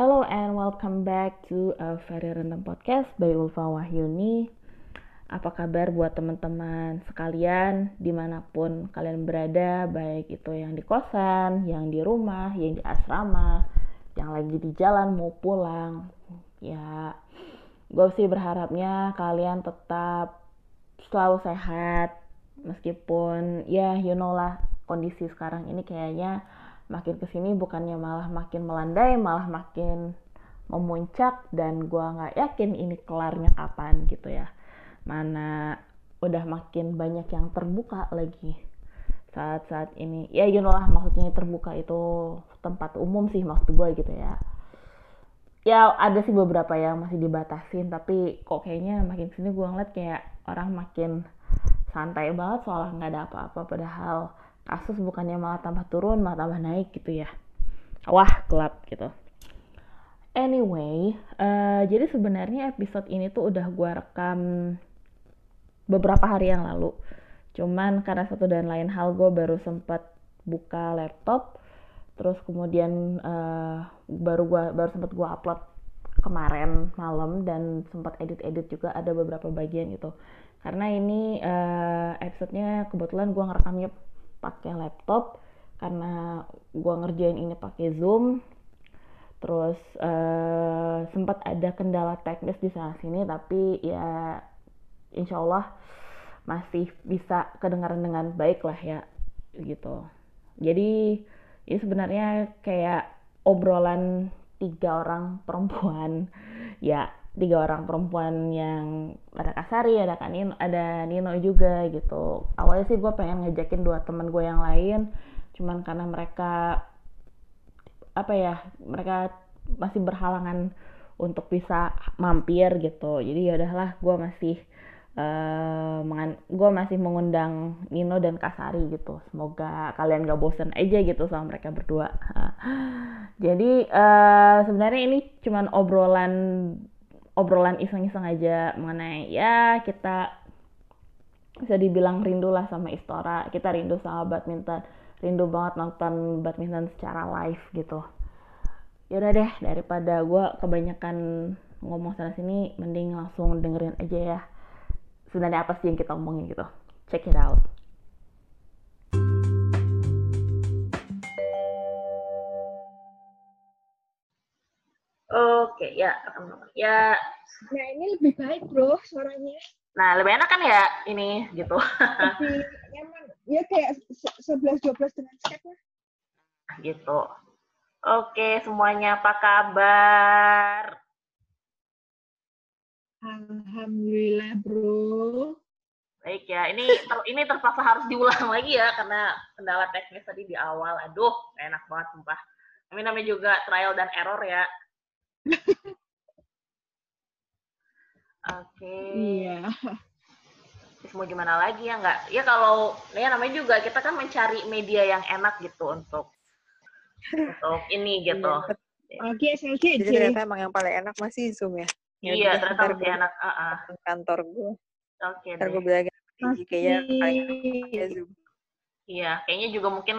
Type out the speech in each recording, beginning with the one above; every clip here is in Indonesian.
Hello and welcome back to a very random podcast by Ulfa Wahyuni. Apa kabar buat teman-teman sekalian di mana pun kalian berada, baik itu yang di kosan, yang di rumah, yang di asrama, yang lagi di jalan mau pulang. Ya, gue sih berharapnya kalian tetap selalu sehat, meskipun ya you know lah kondisi sekarang ini kayaknya makin ke sini bukannya malah makin melandai malah makin memuncak dan gua nggak yakin ini kelarnya kapan gitu ya. Mana udah makin banyak yang terbuka lagi saat-saat ini. Ya you know lah maksudnya terbuka itu tempat umum sih maksud gue gitu ya. Ya ada sih beberapa yang masih dibatasin tapi kok kayaknya makin sini gue ngeliat kayak orang makin santai banget soalnya nggak ada apa-apa. Padahal kasus bukannya malah tambah turun malah tambah naik gitu ya. Wah gelap gitu. Anyway uh, jadi sebenarnya episode ini tuh udah gue rekam beberapa hari yang lalu. Cuman karena satu dan lain hal gue baru sempat buka laptop. Terus kemudian uh, baru gua baru sempat gue upload kemarin malam dan sempat edit-edit juga ada beberapa bagian gitu. Karena ini uh, episodenya kebetulan gue ngerekamnya pakai laptop karena gue ngerjain ini pakai zoom. Terus uh, sempat ada kendala teknis di sana sini tapi ya insya Allah masih bisa kedengaran dengan baik lah ya gitu. Jadi ini sebenarnya kayak obrolan tiga orang perempuan. Ya tiga orang perempuan yang ada Kasari, ada Kanino, ada Nino juga gitu. Awalnya sih gue pengen ngejakin dua temen gue yang lain, cuman karena mereka apa ya, mereka masih berhalangan untuk bisa mampir gitu. Jadi ya udahlah, gue masih uh, gue masih mengundang Nino dan Kasari gitu. Semoga kalian gak bosen aja gitu sama mereka berdua. Jadi uh, sebenarnya ini cuman obrolan obrolan iseng-iseng aja mengenai ya kita bisa dibilang rindu lah sama Istora. Kita rindu sama badminton. Rindu banget nonton badminton secara live gitu. Yaudah deh daripada gue kebanyakan ngomong sana sini mending langsung dengerin aja ya. Sebenarnya apa sih yang kita omongin gitu? Check it out Oke, ya, ya. Nah, ini lebih baik, Bro, suaranya. Nah, lebih enak kan ya ini gitu. Lebih nyaman. Ya kayak 11 12 dengan Skype lah. Gitu. Oke, semuanya apa kabar? Alhamdulillah, Bro. Baik ya, ini ter, ini terpaksa harus diulang lagi ya karena kendala teknis tadi di awal. Aduh, enak banget sumpah. Ini namanya juga trial dan error ya. Oke. Iya. Terus mau gimana lagi ya nggak? Ya kalau ya namanya juga kita kan mencari media yang enak gitu untuk untuk ini gitu. Oke, SLG Jadi ternyata emang yang paling enak masih Zoom ya? ya iya, ternyata lebih enak. Uh -uh. Kantor gue. Oke okay, Ntar gue bilang kayaknya paling enak Zoom. Iya, kayaknya juga mungkin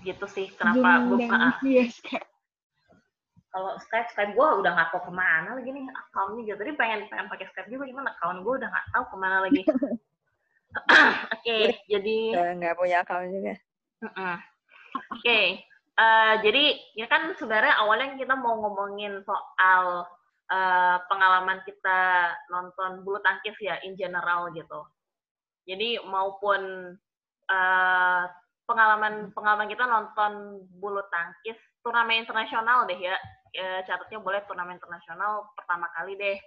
gitu sih kenapa gue yes, kalau Skype Skype gue udah nggak tahu ke mana lagi nih akunnya gitu jadi pengen pengen pakai Skype juga gimana akun gue udah nggak tahu ke mana lagi oke okay, jadi nggak punya akun juga uh -uh. oke okay. uh, jadi ya kan sebenarnya awalnya kita mau ngomongin soal uh, pengalaman kita nonton bulu tangkis ya in general gitu jadi maupun uh, pengalaman pengalaman kita nonton bulu tangkis turnamen internasional deh ya. E, catatnya boleh turnamen internasional pertama kali deh.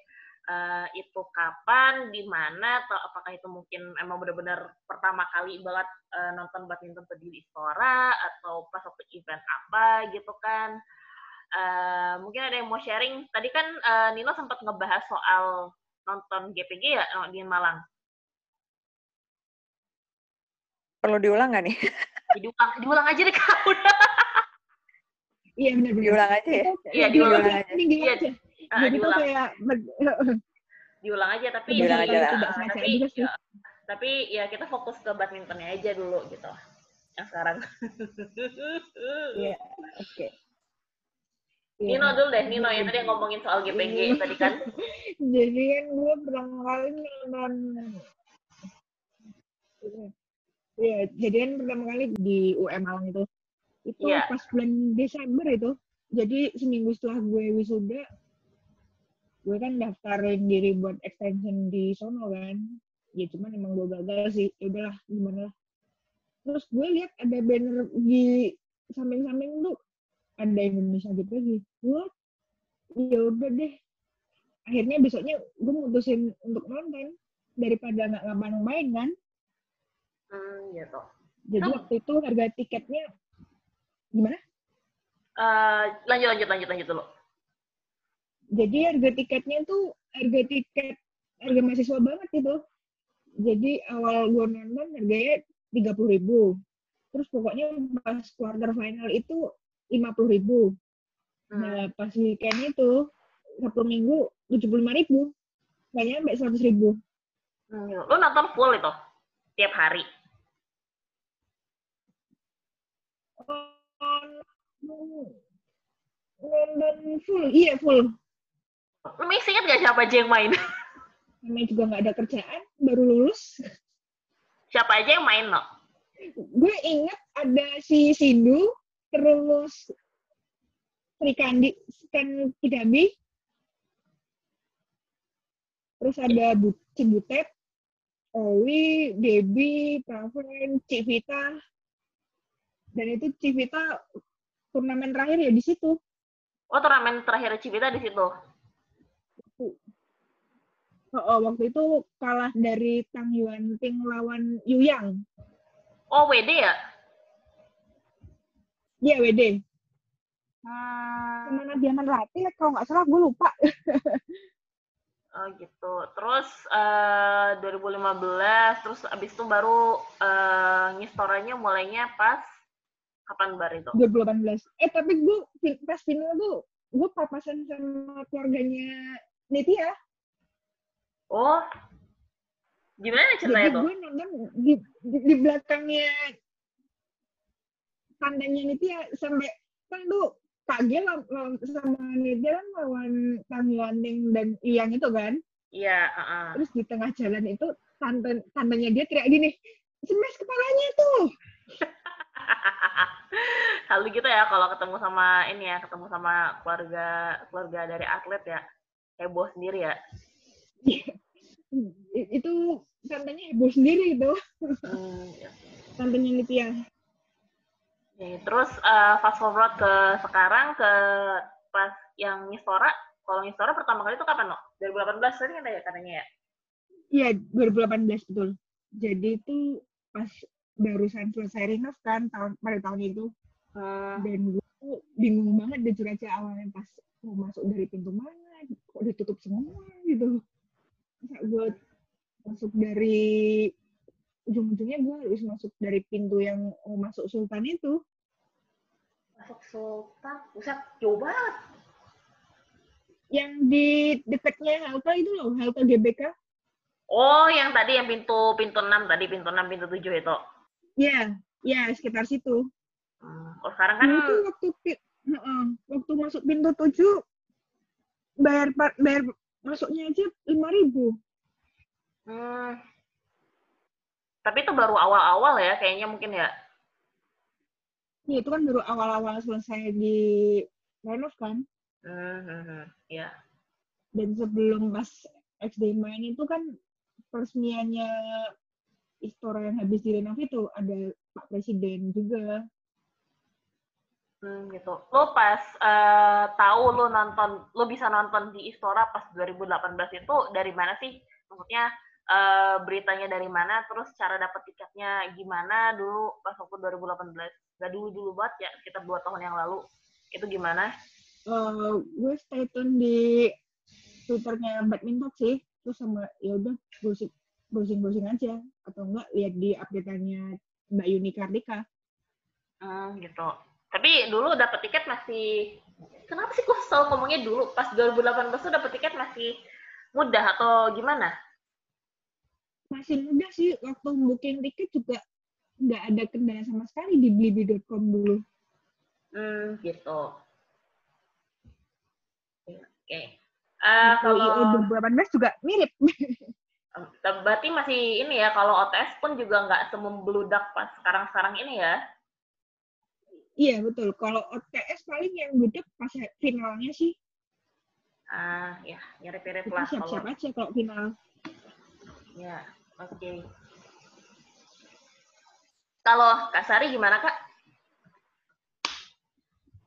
E, itu kapan di mana atau apakah itu mungkin emang benar-benar pertama kali banget e, nonton badminton tuh di Istora atau pas waktu event apa gitu kan. E, mungkin ada yang mau sharing. Tadi kan e, Nino sempat ngebahas soal nonton GPG ya di Malang perlu diulang nggak nih? diulang, diulang aja deh kak udah. Iya benar benar. Diulang aja ya. Iya diulang, diulang aja. Ini iya, aja. Uh, Jadi diulang. kayak diulang aja tapi diulang aja lah. Uh, tapi ya, tapi ya kita fokus ke badmintonnya aja dulu gitu. Yang sekarang. Iya, oke. Iya. Nino dulu deh, Nino yang tadi ngomongin soal GPG tadi kan. Jadi kan gue pertama kali nonton Iya, jadi kan pertama kali di UM Malang itu. Itu Iya. pas bulan Desember itu. Jadi seminggu setelah gue wisuda, gue kan daftarin diri buat extension di sono kan. Ya cuman emang gue gagal sih. Ya udahlah, gimana lah. Terus gue lihat ada banner di samping-samping tuh ada Indonesia gitu lagi. What? Ya udah deh. Akhirnya besoknya gue mutusin untuk nonton daripada nggak ngapain-ngapain kan. Hmm, gitu. Jadi Oh. waktu itu harga tiketnya gimana? Eh, lanjut, lanjut, lanjut, lanjut dulu. Jadi harga tiketnya tuh harga tiket harga mahasiswa banget gitu. Jadi awal gue nonton harganya tiga puluh ribu. Terus pokoknya pas quarter final itu lima puluh ribu. Hmm. Nah pas weekend itu Sabtu Minggu tujuh puluh lima ribu. Nggak nyampe seratus ribu. Hmm. Lu nonton full itu? Tiap hari? Nonton full, iya full. Masih inget gak siapa aja yang main? Namanya juga nggak ada kerjaan, baru lulus. siapa aja yang main, no? gue inget ada si Sindu, terus Sri Kandi, Stan Kidabi, terus ada Bu, Cibutet, Owi, Debi, Praven, Cik Vita, dan itu Cik Vita turnamen terakhir ya di situ. Oh, turnamen terakhir Cibita di situ. Oh, oh, waktu itu kalah dari Tang Yuan Ting lawan Yuyang. Oh, WD ya? Iya, WD. Hmm. Sama Nabiaman Rati, kalau nggak salah gue lupa. Oh gitu. Terus eh 2015, terus abis itu baru eh ngistoranya mulainya pas kapan bar itu? 2018. Eh tapi gue pas final tuh gue papasan sama keluarganya Nitya. Oh, gimana Jadi ceritanya tuh? gue nonton di, di, di belakangnya tandanya Nitya sampai kan law- law- sama Nitya kan lawan Kang Yuaning dan Iyang itu kan. Iya, heeh. Terus di tengah jalan itu tante tantenya dia teriak gini, smash kepalanya tuh. Lalu gitu ya kalau ketemu sama ini ya, ketemu sama keluarga keluarga dari atlet ya. Heboh sendiri ya. I- itu tantenya heboh sendiri itu, Hmm, ya. tantenya Nitya. Terus eh, fast forward ke sekarang ke pas yang Ngistora. Kalau Ngistora pertama kali itu kapan, no? 2018 tadi kan ya katanya ya? Iya, 2018 betul. Jadi itu pas barusan selesai renov kan tahun pada tahun itu Hmm. dan gue tuh bingung banget deh aja awalnya pas mau masuk dari pintu mana kok ditutup semua gitu. Masa gue masuk dari ujung-ujungnya gue harus masuk dari pintu yang mau masuk Sultan itu. Masuk Sultan, buset, jauh banget. Yang di dekatnya halte itu loh, halte GBK. Oh, yang tadi yang pintu pintu 6 tadi, pintu 6, pintu 7 itu. Ya, ya sekitar situ. Hmm. Oh, sekarang kan Dulu tuh waktu heeh, waktu masuk pintu tujuh bayar bayar masuknya aja lima ribu. hmm. Tapi itu baru awal-awal ya kayaknya mungkin ya. Ya, itu kan baru awal-awal selesai di renov kan. Hmm. Ya. Dan sebelum pas XD main itu kan peresmiannya Istora yang habis direnov itu ada Pak Presiden juga. Hmm, gitu. Lo pas eh, tahu lo nonton, lo bisa nonton di Istora pas 2018 itu dari mana sih? Maksudnya eh, beritanya dari mana? Terus cara dapat tiketnya gimana dulu pas waktu 2018? Gak dulu-dulu banget ya, sekitar dua tahun yang lalu. Itu gimana? Eh, gue stay tune di Twitternya badminton sih. Terus sama ya udah browsing browsing aja atau enggak lihat di update-nya Mbak Yuni Kardika. Hmm, gitu. Tapi dulu dapat tiket masih kenapa sih kok selalu ngomongnya dulu pas 2018 tuh dapat tiket masih mudah atau gimana? Masih mudah sih waktu booking tiket juga nggak ada kendala sama sekali di blibli.com dulu. Hmm, gitu. Oke. Uh, kalau 2018 juga mirip. Berarti masih ini ya, kalau OTS pun juga nggak semembludak pas sekarang-sekarang ini ya? Iya, betul. Kalau OTS paling yang gudeg pas finalnya sih. Ah, ya, mirip-mirip lah. Siap-siap aja kalau final. Ya, oke. Okay. Kalau Kak Sari gimana Kak?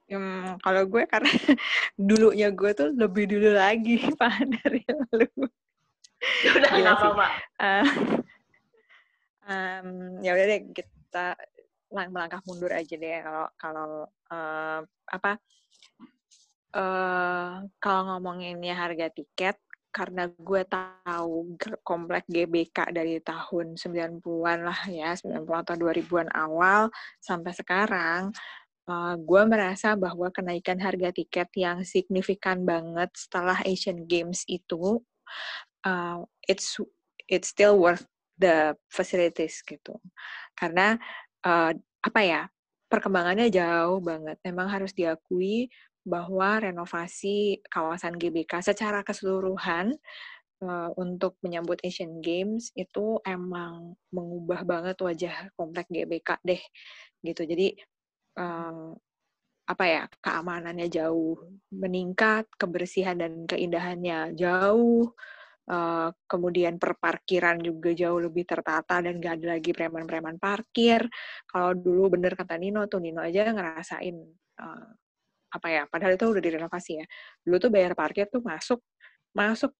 Hmm, kalau gue karena dulunya gue tuh lebih dulu lagi pak dari lu. Ya udah nggak apa-apa. Uh, um, ya udah deh kita lang melangkah mundur aja deh kalau kalau uh, apa uh, kalau ngomonginnya harga tiket karena gue tahu komplek GBK dari tahun 90-an lah ya, 90 atau 2000-an awal sampai sekarang, uh, gue merasa bahwa kenaikan harga tiket yang signifikan banget setelah Asian Games itu, uh, it's it's still worth the facilities gitu. Karena uh, apa ya, perkembangannya jauh banget. Memang harus diakui bahwa renovasi kawasan GBK secara keseluruhan uh, untuk menyambut Asian Games itu emang mengubah banget wajah komplek GBK deh gitu. Jadi uh, apa ya keamanannya jauh meningkat, kebersihan dan keindahannya jauh. Uh, kemudian perparkiran juga jauh lebih tertata dan gak ada lagi preman-preman parkir. Kalau dulu bener kata Nino tuh, Nino aja ngerasain uh, apa ya padahal itu udah direnovasi ya dulu tuh bayar parkir tuh masuk masuk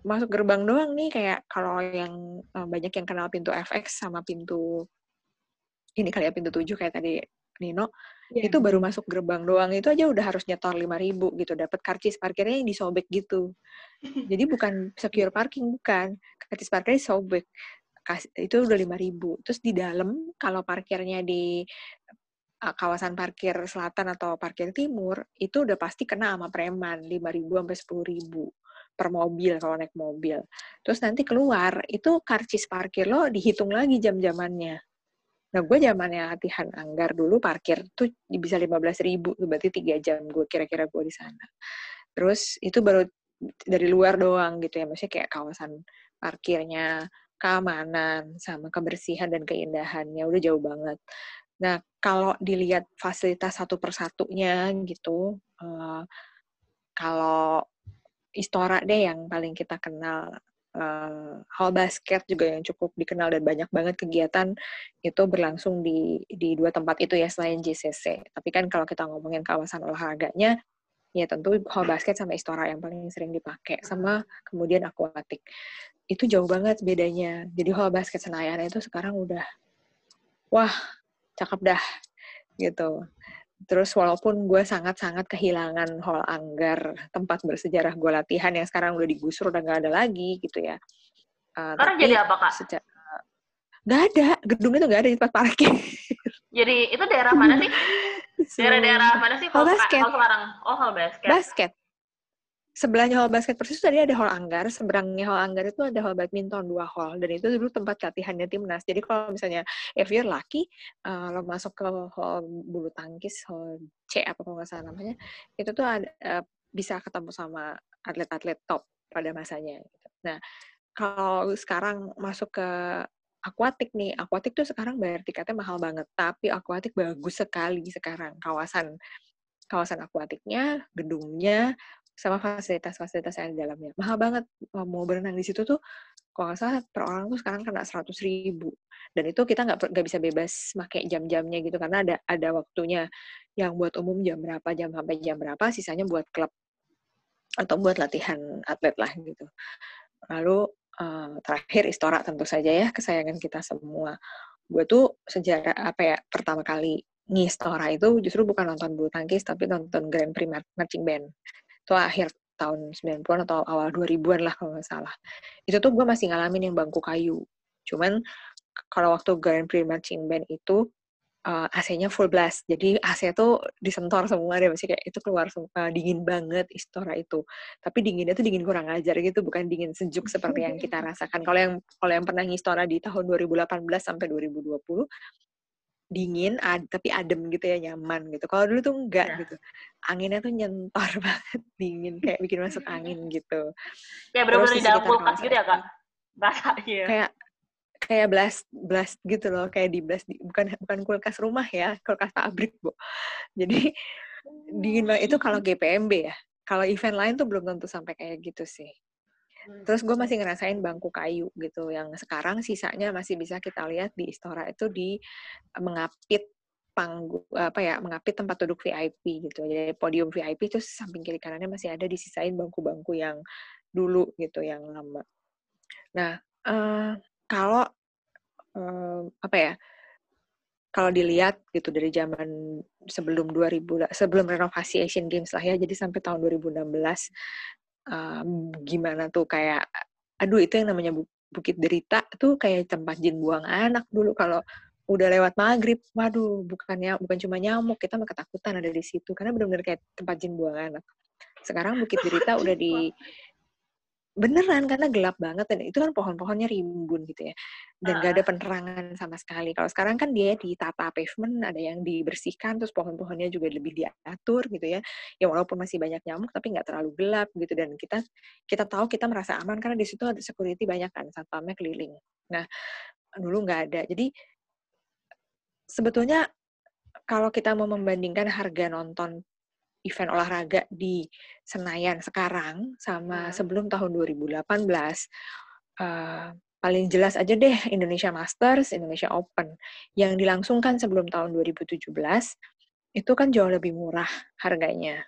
masuk gerbang doang nih kayak kalau yang uh, banyak yang kenal pintu FX sama pintu ini kali ya pintu tujuh kayak tadi Nino yeah. itu baru masuk gerbang doang itu aja udah harus nyetor lima ribu gitu dapat karcis parkirnya yang disobek gitu jadi bukan secure parking bukan karcis parkirnya sobek itu udah lima ribu terus di dalam kalau parkirnya di kawasan parkir selatan atau parkir timur itu udah pasti kena sama preman 5.000 sampai 10.000 per mobil kalau naik mobil. Terus nanti keluar itu karcis parkir lo dihitung lagi jam-jamannya. Nah, gue zamannya latihan anggar dulu parkir tuh bisa 15 ribu, berarti tiga jam gue kira-kira gue di sana. Terus itu baru dari luar doang gitu ya, maksudnya kayak kawasan parkirnya, keamanan, sama kebersihan dan keindahannya udah jauh banget. Nah, kalau dilihat fasilitas satu persatunya gitu, uh, kalau Istora deh yang paling kita kenal, uh, hall basket juga yang cukup dikenal dan banyak banget kegiatan itu berlangsung di di dua tempat itu ya selain JCC. Tapi kan kalau kita ngomongin kawasan olahraganya, ya tentu hall basket sama Istora yang paling sering dipakai, sama kemudian akuatik. Itu jauh banget bedanya. Jadi hall basket Senayan itu sekarang udah, wah cakep dah gitu. Terus walaupun gue sangat-sangat kehilangan hall anggar, tempat bersejarah gue latihan yang sekarang udah digusur, udah gak ada lagi gitu ya. Uh, sekarang jadi apa, Kak? Secara, gak ada, gedung itu gak ada di tempat parkir. Jadi itu daerah mana sih? Daerah-daerah mana sih? Hall basket. Hall sekarang. Oh, hall basket. Basket sebelahnya hall basket persis tadi ada hall anggar, seberangnya hall anggar itu ada hall badminton dua hall dan itu dulu tempat latihannya timnas. Jadi kalau misalnya if you're lucky uh, lo masuk ke hall bulu tangkis hall C apa kalau nggak salah namanya itu tuh ada uh, bisa ketemu sama atlet-atlet top pada masanya. Gitu. Nah kalau sekarang masuk ke akuatik nih, akuatik tuh sekarang bayar tiketnya mahal banget, tapi akuatik bagus sekali sekarang kawasan kawasan akuatiknya, gedungnya, sama fasilitas-fasilitas yang di dalamnya. Mahal banget mau berenang di situ tuh, kalau nggak salah per orang tuh sekarang kena seratus ribu. Dan itu kita nggak nggak bisa bebas pakai jam-jamnya gitu karena ada ada waktunya yang buat umum jam berapa jam sampai jam berapa, sisanya buat klub atau buat latihan atlet lah gitu. Lalu uh, terakhir Istora tentu saja ya kesayangan kita semua. Gue tuh sejarah apa ya pertama kali ngistora itu justru bukan nonton bulu tangkis tapi nonton Grand Prix Marching Band itu akhir tahun 90-an atau awal 2000-an lah kalau nggak salah. Itu tuh gue masih ngalamin yang bangku kayu. Cuman kalau waktu Grand Prix Marching Band itu uh, eh, AC-nya full blast. Jadi AC tuh disentor semua deh, masih kayak itu keluar uh, dingin banget Istora itu. Tapi dinginnya tuh dingin kurang ajar gitu, bukan dingin sejuk seperti yang kita rasakan. Kalau yang kalau yang pernah Istora di tahun 2018 sampai 2020 dingin ad, tapi adem gitu ya nyaman gitu. Kalau dulu tuh enggak Ya. gitu. Anginnya tuh nyentor banget dingin kayak bikin masuk angin gitu. Kayak Terus bener-bener di dalam kulkas gitu ya, Kak? Rasanya. kayak kayak blast blast gitu loh kayak di blast di- bukan bukan kulkas rumah ya kulkas pabrik bu. Jadi dingin banget. Itu kalau GPMB ya. Kalau event lain tuh belum tentu sampai kayak gitu sih terus gue masih ngerasain bangku kayu gitu yang sekarang sisanya masih bisa kita lihat di Istora itu di eh, mengapit panggung apa ya mengapit tempat duduk VIP gitu. Jadi podium VIP itu samping kiri kanannya masih ada disisain bangku-bangku yang dulu gitu yang lama. Nah eh, kalau eh, apa ya kalau dilihat gitu dari zaman sebelum 2000 lah- sebelum renovasi Asian Games lah ya jadi sampai tahun 2016 um, gimana tuh kayak aduh itu yang namanya Bu- Bukit Derita tuh kayak tempat jin buang anak dulu kalau udah lewat maghrib, waduh bukannya bukan cuma nyamuk kita mah ketakutan ada di situ karena benar-benar kayak tempat jin buang anak. Sekarang Bukit Derita udah di beneran karena gelap banget dan itu kan pohon-pohonnya rimbun gitu ya dan gak ada penerangan sama sekali. Kalau sekarang kan dia ditata pavement ada yang dibersihkan terus pohon-pohonnya juga lebih diatur gitu ya. Ya walaupun masih banyak nyamuk tapi nggak terlalu gelap gitu dan kita kita tahu kita merasa aman karena di situ ada security banyak kan satpamnya keliling. Nah dulu nggak ada. Jadi sebetulnya kalau kita mau membandingkan harga nonton event olahraga di Senayan sekarang sama Hmm. sebelum tahun 2018 eh, paling jelas aja deh Indonesia Masters, Indonesia Open yang dilangsungkan sebelum tahun 2017 itu kan jauh lebih murah harganya.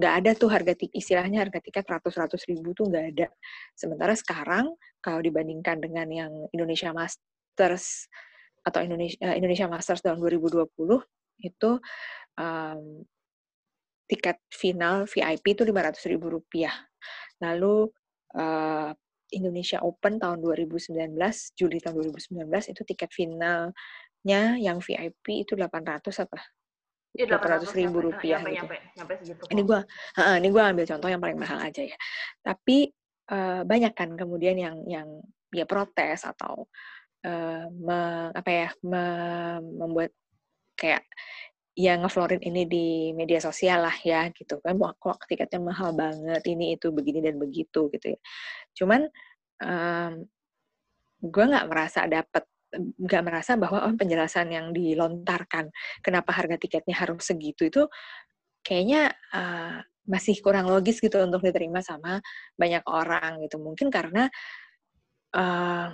Nggak ada tuh harga tiket, istilahnya harga tiket ratus-ratus ribu tuh nggak ada. Sementara sekarang kalau dibandingkan dengan yang Indonesia Masters atau Indonesia, eh, Indonesia Masters tahun 2020 itu um, tiket final VIP itu 500 ribu rupiah. Lalu uh, Indonesia Open tahun 2019, Juli tahun 2019 itu tiket finalnya yang VIP itu 800 apa? Iya, 800 ribu nyampe, rupiah nyampe, gitu. nyampe, nyampe segitu. Ini gua, heeh, ini gua ambil contoh yang paling mahal aja ya. Tapi eh, banyak kan kemudian yang yang ya protes atau eh, me- apa ya me- membuat kayak ya ngeflorin ini di media sosial lah ya gitu kan. Kok tiketnya mahal banget ini itu begini dan begitu gitu ya. Cuman gue nggak merasa dapet nggak merasa bahwa oh, penjelasan yang dilontarkan kenapa harga tiketnya harus segitu itu kayaknya uh, masih kurang logis gitu untuk diterima sama banyak orang gitu. Mungkin karena uh,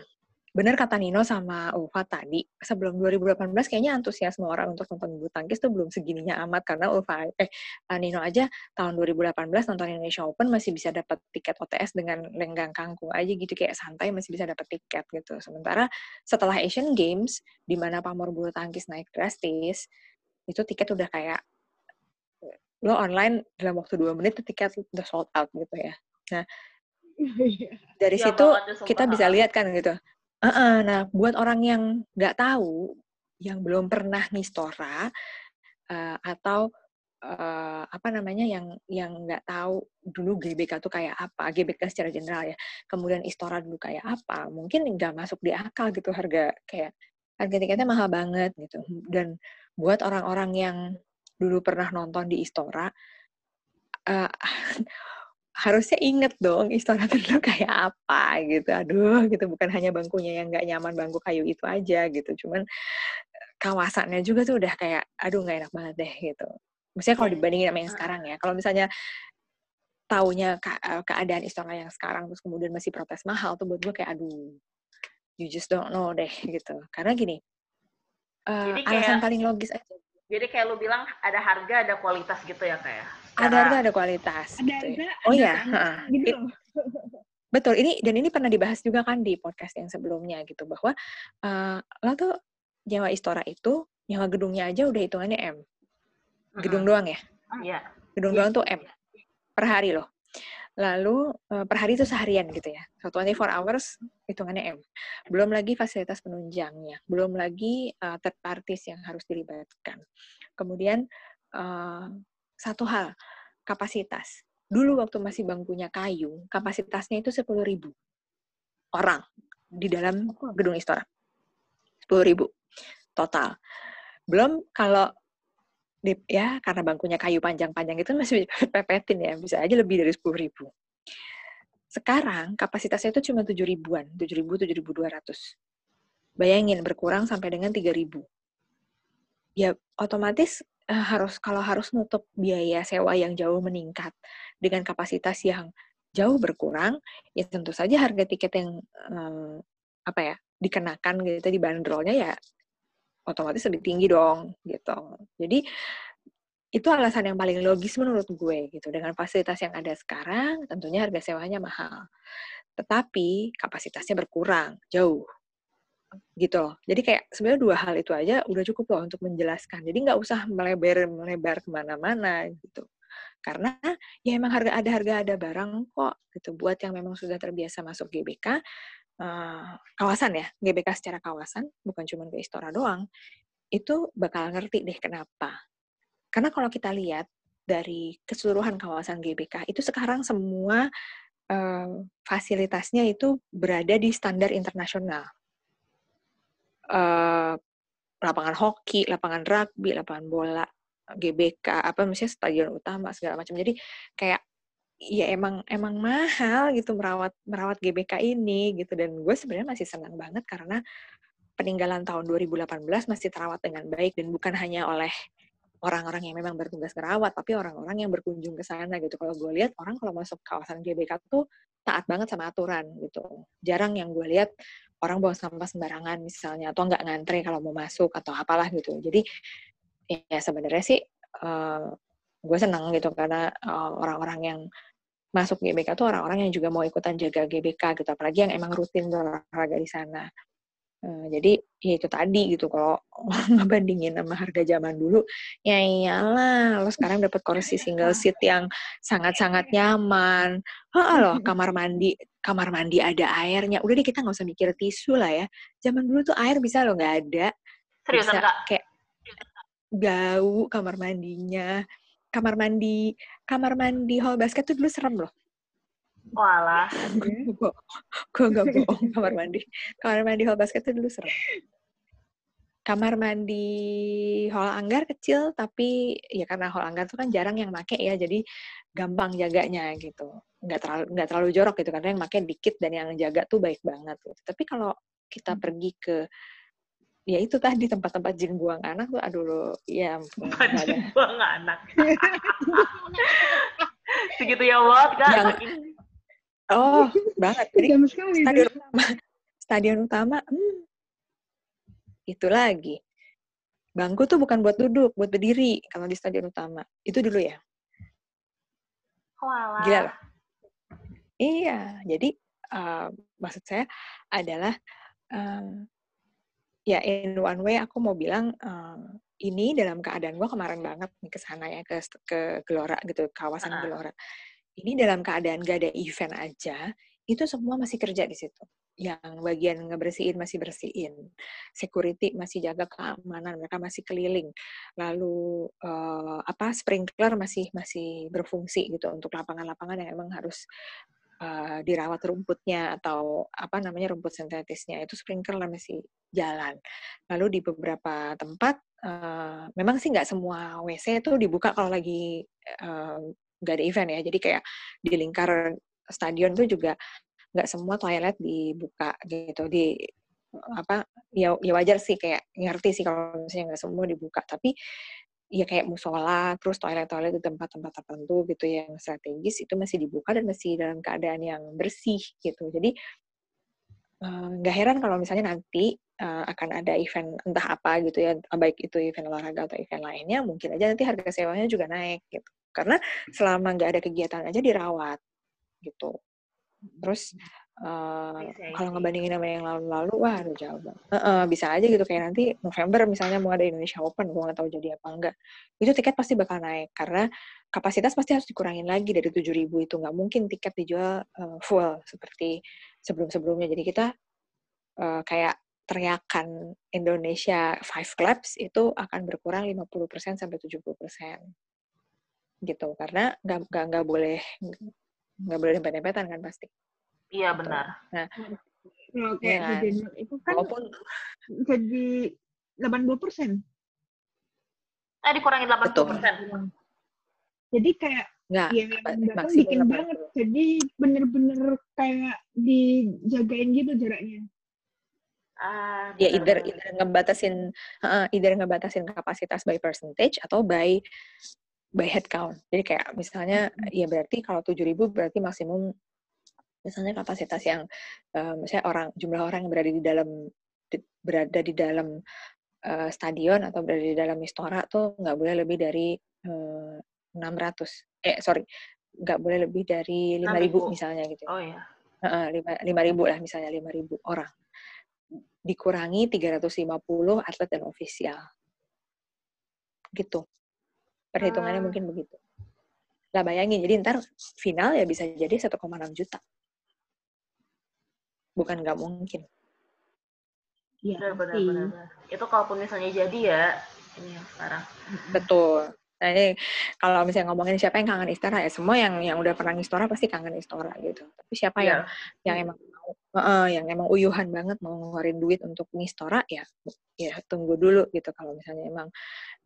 benar kata Nino sama Ulfa tadi sebelum 2018 kayaknya antusiasme orang untuk nonton bulu tangkis tuh belum segininya amat. Karena Ulfa eh Nino aja tahun 2018 nonton Indonesia Open masih bisa dapat tiket OTS dengan lenggang kangkung aja gitu. Kayak santai masih bisa dapat tiket gitu. Sementara setelah Asian Games di mana pamor bulu tangkis naik drastis itu tiket udah kayak lo online dalam waktu dua menit tiket udah sold out gitu ya. Nah dari Ya situ banget, kita bisa lihat kan gitu Uh-uh, nah, buat orang yang nggak tahu, yang belum pernah ngistora uh, atau uh, apa namanya yang yang nggak tahu dulu GBK tuh kayak apa, GBK secara general ya, kemudian Istora dulu kayak apa, mungkin nggak masuk di akal gitu harga kayak harga tiketnya mahal banget gitu. Dan buat orang-orang yang dulu pernah nonton di Istora, uh, harusnya inget dong Istora dulu kayak apa gitu. Aduh gitu bukan hanya bangkunya yang nggak nyaman bangku kayu itu aja gitu. Cuman kawasannya juga tuh udah kayak aduh nggak enak banget deh gitu. Maksudnya kalau dibandingin sama yang sekarang ya. Kalau misalnya taunya ke keadaan Istora yang sekarang terus kemudian masih protes mahal tuh buat gue kayak aduh you just don't know deh gitu. Karena gini uh, Jadi alasan kayak- paling logis aja. Jadi kayak lu bilang ada harga, ada kualitas gitu ya kayak. Ada harga ada kualitas. ada gitu ya. harga Oh ada iya, gitu It- loh Betul, ini dan ini pernah dibahas juga kan di podcast yang sebelumnya gitu bahwa eh, lo tuh nyewa Istora itu nyewa gedungnya aja udah hitungannya M. Gedung doang ya? Iya. Gedung Iya. doang tuh M per hari loh. Lalu eh, per hari itu seharian gitu ya. So 24 hours hitungannya M. Belum lagi fasilitas penunjangnya, belum lagi eh, third parties yang harus dilibatkan. Kemudian eh, satu hal, kapasitas. Dulu waktu masih bangkunya kayu, kapasitasnya itu 10.000 orang di dalam gedung Istora. 10.000 total. Belum kalau ya karena bangkunya kayu panjang-panjang itu masih pepetin ya, bisa aja lebih dari 10 ribu. Sekarang kapasitasnya itu cuma 7 ribuan, 7 ribu, 7 ribu 200. Bayangin berkurang sampai dengan 3 ribu. Ya otomatis harus kalau harus nutup biaya sewa yang jauh meningkat dengan kapasitas yang jauh berkurang, ya tentu saja harga tiket yang um, apa ya dikenakan gitu di bandrolnya ya otomatis lebih tinggi dong gitu. Jadi itu alasan yang paling logis menurut gue gitu. Dengan fasilitas yang ada sekarang, tentunya harga sewanya mahal. Tetapi kapasitasnya berkurang jauh gitu loh. Jadi kayak sebenarnya dua hal itu aja udah cukup loh untuk menjelaskan. Jadi nggak usah melebar melebar ke mana-mana gitu. Karena ya emang harga ada harga ada barang kok gitu. Buat yang memang sudah terbiasa masuk GBK uh, eh, kawasan ya, GBK secara kawasan bukan cuma ke Istora doang, itu bakal ngerti deh kenapa karena kalau kita lihat dari keseluruhan kawasan GBK itu sekarang semua uh, fasilitasnya itu berada di standar internasional. Uh, lapangan hoki, lapangan rugby, lapangan bola, GBK, apa misalnya stadion utama segala macam. Jadi kayak ya emang emang mahal gitu merawat merawat GBK ini gitu dan gue sebenarnya masih senang banget karena peninggalan tahun 2018 masih terawat dengan baik dan bukan hanya oleh orang-orang yang memang bertugas merawat, tapi orang-orang yang berkunjung ke sana gitu. Kalau gue lihat orang kalau masuk kawasan GBK tuh taat banget sama aturan gitu. Jarang yang gue lihat orang buang sampah sembarangan misalnya, atau nggak ngantre kalau mau masuk atau apalah gitu. Jadi ya sebenarnya sih uh, gue senang gitu karena uh, orang-orang yang masuk GBK tuh orang-orang yang juga mau ikutan jaga GBK gitu, apalagi yang emang rutin berolahraga di sana. Uh, jadi ya itu tadi gitu kalau ngebandingin sama harga zaman dulu ya iyalah lo sekarang dapat kursi single seat yang sangat-sangat nyaman Heeh loh kamar mandi kamar mandi ada airnya udah deh kita nggak usah mikir tisu lah ya zaman dulu tuh air bisa lo nggak ada Serius, bisa enggak? kayak bau kamar mandinya kamar mandi kamar mandi hall basket tuh dulu serem loh Walah. gue gak bohong kamar mandi. Kamar mandi hall basket itu dulu serem. Kamar mandi hall anggar kecil, tapi ya karena hall anggar tuh kan jarang yang make ya, jadi gampang jaganya gitu. Nggak terlalu nggak terlalu jorok gitu, karena yang make dikit dan yang jaga tuh baik banget. Gitu. Tapi kalau kita hmm. pergi ke ya itu tadi tempat-tempat jin buang anak tuh aduh ya ampun tempat jin buang anak segitu ya buat kan yang, Oh, banget. Jadi stadion utama, stadion utama, hmm, itu lagi. Bangku tuh bukan buat duduk, buat berdiri kalau di stadion utama. Itu dulu ya. Walah. Gila lah. Iya, jadi uh, maksud saya adalah um, ya in one way aku mau bilang uh, ini dalam keadaan gue kemarin banget nih ke sana ya ke ke Gelora gitu kawasan uh. Gelora ini dalam keadaan gak ada event aja, itu semua masih kerja di situ. Yang bagian ngebersihin masih bersihin, security masih jaga keamanan, mereka masih keliling. Lalu uh, apa sprinkler masih masih berfungsi gitu untuk lapangan-lapangan yang emang harus uh, dirawat rumputnya atau apa namanya rumput sintetisnya itu sprinkler masih jalan. Lalu di beberapa tempat uh, memang sih nggak semua WC itu dibuka kalau lagi uh, nggak ada event ya. Jadi kayak di lingkar stadion tuh juga nggak semua toilet dibuka gitu. Di apa ya ya wajar sih kayak ngerti sih kalau misalnya nggak semua dibuka. Tapi ya kayak musola terus toilet-toilet di tempat-tempat tertentu gitu yang strategis itu masih dibuka dan masih dalam keadaan yang bersih gitu. Jadi eh, nggak uh, heran kalau misalnya nanti uh, akan ada event entah apa gitu ya baik itu event olahraga atau event lainnya mungkin aja nanti harga sewanya juga naik gitu. Karena selama nggak ada kegiatan aja dirawat gitu. Terus uh, kalau ngebandingin sama yang lalu-lalu wah ada jauh banget. Uh, uh, bisa aja gitu kayak nanti November misalnya mau ada Indonesia Open gue nggak tahu jadi apa enggak. Itu tiket pasti bakal naik karena kapasitas pasti harus dikurangin lagi dari 7.000 itu. Nggak mungkin tiket dijual uh, full seperti sebelum-sebelumnya. Jadi kita uh, kayak teriakan Indonesia Five Clubs itu akan berkurang 50% sampai 70% gitu karena nggak nggak nggak boleh nggak boleh dempet-dempetan kan pasti iya gitu. benar nah Oke, ya, itu kan walaupun jadi 80 persen Eh dikurangi 80 persen. Jadi kayak Nggak, ya datang bikin banget. Jadi bener-bener kayak dijagain gitu jaraknya. Ah, ya either either ngebatasin uh, either ngebatasin kapasitas by percentage atau by by head count. Jadi kayak misalnya hmm. ya berarti kalau 7000 berarti maksimum misalnya kapasitas yang uh, misalnya orang jumlah orang yang berada di dalam di, berada di dalam uh, stadion atau berada di dalam istora tuh nggak boleh lebih dari uh, 600 eh sorry nggak boleh lebih dari 5000 misalnya gitu. Oh ya. lima ribu lah misalnya lima ribu orang dikurangi 350 atlet dan ofisial. Gitu. Perhitungannya hmm. mungkin begitu. Lah bayangin, jadi ntar final ya bisa jadi 1,6 juta. Bukan nggak mungkin. Iya, benar-benar. Itu kalaupun misalnya jadi ya, ini yang sekarang. Betul. Nah ini kalau misalnya ngomongin siapa yang kangen Istora ya semua yang yang udah pernah Istora pasti kangen Istora gitu. Tapi siapa yeah. yang yang emang uh, yang emang uyuhan banget mau ngeluarin duit untuk ngistora ya ya tunggu dulu gitu kalau misalnya emang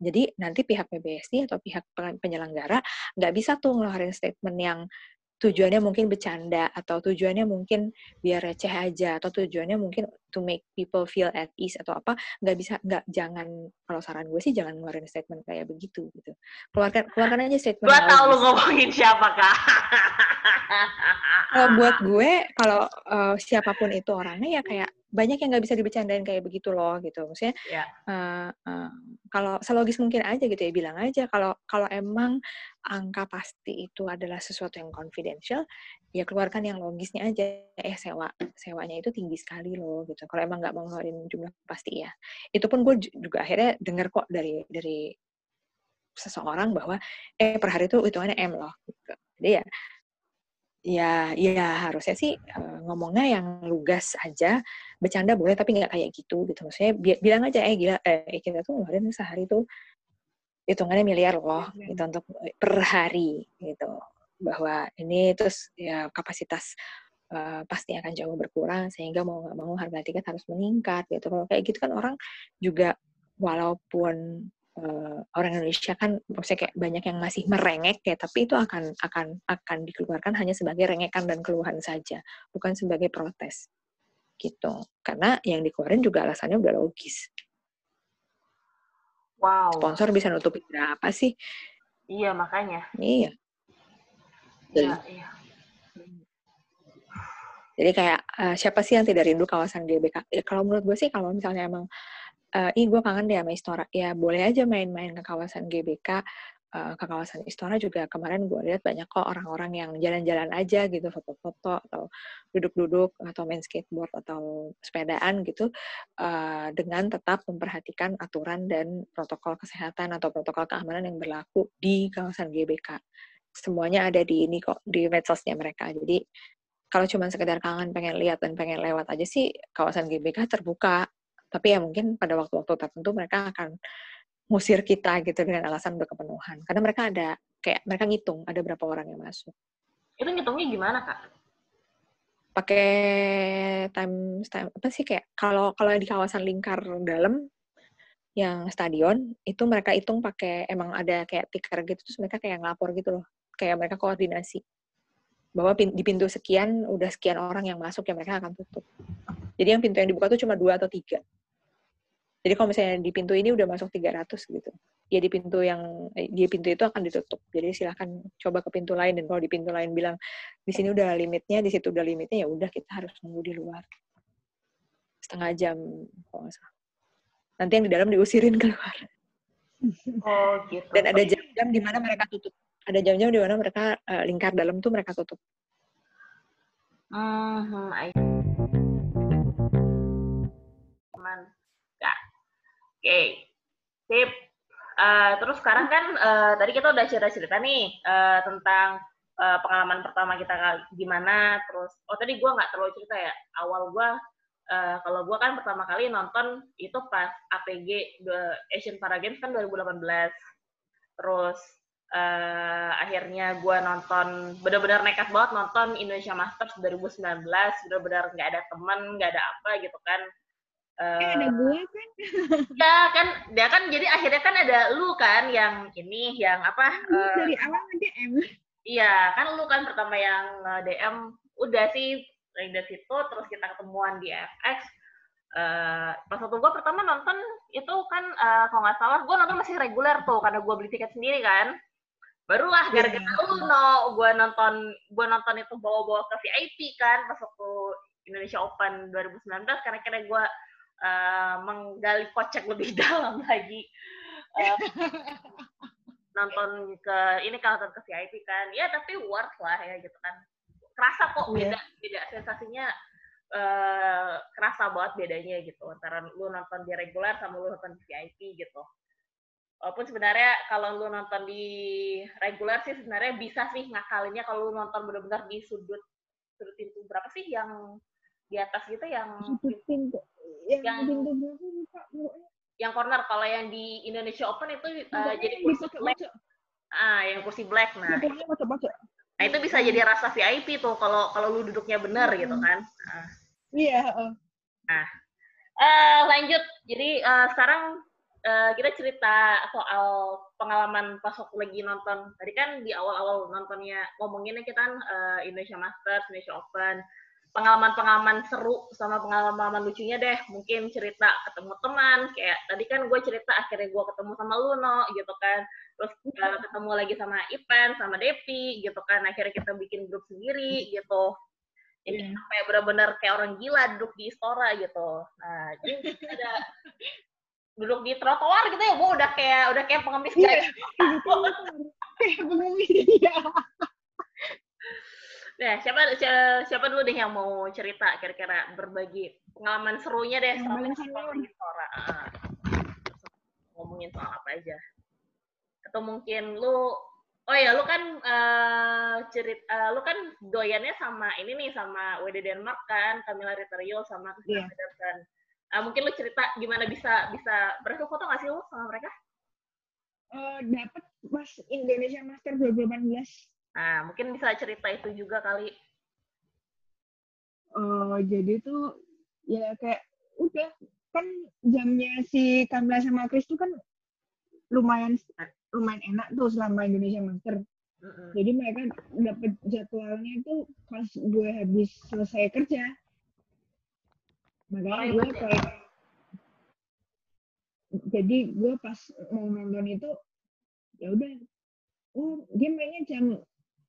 jadi nanti pihak PBSI atau pihak penyelenggara nggak bisa tuh ngeluarin statement yang tujuannya mungkin bercanda atau tujuannya mungkin biar receh aja atau tujuannya mungkin to make people feel at ease atau apa nggak bisa nggak jangan kalau saran gue sih jangan ngeluarin statement kayak begitu gitu. Keluarkan keluarkan aja statement gue tau lu ngomongin siapa kak. Kalau buat gue kalau uh, siapa pun itu orangnya ya kayak banyak yang nggak bisa dibecandain kayak begitu loh gitu. Maksudnya yeah. Ya. uh, uh, kalau selogis mungkin aja gitu ya bilang aja kalau kalau emang angka pasti itu adalah sesuatu yang confidential ya keluarkan yang logisnya aja. Eh sewa sewanya itu tinggi sekali loh gitu kalau emang nggak mau ngeluarin jumlah pasti ya itu pun gue juga akhirnya dengar kok dari dari seseorang bahwa eh per hari itu hitungannya M loh. Gitu. jadi ya ya ya harusnya sih uh, ngomongnya yang lugas aja bercanda boleh tapi nggak kayak gitu gitu. Maksudnya bi bilang aja eh gila eh kita tuh kemarin sehari tuh hitungannya miliar loh ya. gitu untuk eh, per hari gitu. Bahwa ini terus ya kapasitas uh, pasti akan jauh berkurang sehingga mau nggak mau harga tiket harus meningkat gitu. Kalau kayak gitu kan orang juga walaupun uh, orang Indonesia kan maksudnya kayak banyak yang masih merengek ya tapi itu akan akan akan dikeluarkan hanya sebagai rengekan dan keluhan saja bukan sebagai protes gitu. Karena yang dikeluarin juga alasannya udah logis. Wow. Sponsor bisa nutupin berapa sih? Iya makanya. Iya. Iya, iya. Jadi kayak uh, siapa sih yang tidak rindu kawasan GBK? Ya, kalau menurut gue sih kalau misalnya emang uh, ih gue kangen deh sama Istora ya boleh aja main-main ke kawasan GBK uh, eh, ke kawasan Istora juga. Kemarin gue lihat banyak kok orang-orang yang jalan-jalan aja gitu foto-foto atau duduk-duduk atau main skateboard atau sepedaan gitu uh, dengan tetap memperhatikan aturan dan protokol kesehatan atau protokol keamanan yang berlaku di kawasan GBK semuanya ada di ini kok di medsosnya mereka. Jadi kalau cuma sekedar kangen pengen lihat dan pengen lewat aja sih kawasan GBK terbuka. Tapi ya mungkin pada waktu-waktu tertentu mereka akan ngusir kita gitu dengan alasan berkepenuhan. Karena mereka ada kayak mereka ngitung ada berapa orang yang masuk. Itu ngitungnya gimana kak? Pakai time time apa sih kayak kalau kalau di kawasan lingkar dalam yang stadion itu mereka hitung pakai emang ada kayak tiker gitu terus mereka kayak ngelapor gitu loh. Kayak mereka koordinasi bahwa di pintu sekian udah sekian orang yang masuk ya mereka akan tutup jadi yang pintu yang dibuka tuh cuma dua atau tiga jadi kalau misalnya di pintu ini udah masuk 300 gitu, ya di pintu yang eh, di pintu itu akan ditutup. Jadi silahkan coba ke pintu lain dan kalau di pintu lain bilang di sini udah limitnya, di situ udah limitnya ya udah kita harus nunggu di luar setengah jam kalau nggak salah. Nanti yang di dalam diusirin keluar. Oh gitu. Dan ada jam-jam di mana mereka tutup. Ada jam-jam di mana mereka uh, lingkar dalam tuh mereka tutup. Hmm, I okay. sip. Uh, terus sekarang kan uh, tadi kita udah cerita-cerita nih uh, tentang uh, pengalaman pertama kita gimana. Terus, oh tadi gue nggak terlalu cerita ya. Awal gue, uh, kalau gue kan pertama kali nonton itu pas APG the Asian Para Games kan 2018. Terus uh, akhirnya gue nonton benar-benar nekat banget nonton Indonesia Masters 2019 benar-benar nggak ada teman nggak ada apa gitu kan Eh, ada gua kan. ya kan dia kan jadi akhirnya kan ada lu kan yang ini yang apa eh, dari awal nge-DM. iya kan lu kan pertama yang DM udah sih dari situ terus kita ketemuan di FX Eh, pas waktu gue pertama nonton itu kan eh, kalau nggak salah gue nonton masih reguler tuh karena gue beli tiket sendiri kan barulah Iya. gara-gara lu no. Gue nonton gue nonton itu bawa-bawa ke VIP kan pas waktu Indonesia Open 2019 karena kira gue eh, menggali kocek lebih dalam lagi. Eh, nonton ke ini kan nonton ke VIP kan. Ya tapi worth lah ya gitu kan. Kerasa kok Iya. beda beda. Sensasinya eh kerasa banget bedanya gitu antara lu nonton di reguler sama lu nonton di VIP gitu walaupun sebenarnya kalau lu nonton di reguler sih sebenarnya bisa sih ngakalinnya kalau lu nonton benar-benar di sudut sudut pintu berapa sih yang di atas gitu yang Sudut pintu. Yang, Yang- pintu berapa lupa yang corner kalau yang di Indonesia Open itu Pokoknya jadi kursi di black pojok-pojok. ah yang kursi black nah Pokoknya pojok-pojok. Nah itu bisa jadi rasa VIP tuh kalau kalau lu duduknya bener gitu kan. Nah. Iya, heeh. Eh, lanjut. Jadi eh, sekarang eh, kita cerita soal pengalaman pas waktu lagi nonton. Tadi kan di awal-awal nontonnya ngomonginnya kita kan eh, Indonesia Masters, Indonesia Open. Pengalaman-pengalaman seru sama pengalaman lucunya deh. Mungkin cerita ketemu teman. Kayak tadi kan gue cerita akhirnya gue ketemu sama Luno gitu kan. Terus eh, ketemu lagi sama Ipan, sama Depi gitu kan. Akhirnya kita bikin grup sendiri gitu. Jadi Iya. sampai benar-benar kayak orang gila duduk di istora gitu. Nah, jadi ada duduk di trotoar gitu ya, gue udah kayak udah kayak pengemis Iya. kayak Kayak pengemis dia. Nah, siapa, siapa siapa dulu deh yang mau cerita kira-kira berbagi pengalaman serunya deh di istora. Ah. Ngomongin soal apa aja. Atau mungkin lu Oh ya, lu kan eh cerit eh, lu kan doyannya sama ini nih sama WD Denmark kan, Camilla Ritario sama Christian Iya. Pedersen. Ah, mungkin lu cerita gimana bisa bisa berhasil foto nggak sih lu sama mereka? Eh, dapat pas Indonesia Master 2018. Nah, mungkin bisa cerita itu juga kali. Eh, jadi tuh ya kayak udah kan jamnya si Kamla sama Chris tuh kan lumayan lumayan enak tuh selama Indonesia Master. Mm-mm. Jadi mereka dapat jadwalnya itu pas gue habis selesai kerja. Makanya gue kayak jadi gue pas mau nonton itu ya udah oh dia mainnya jam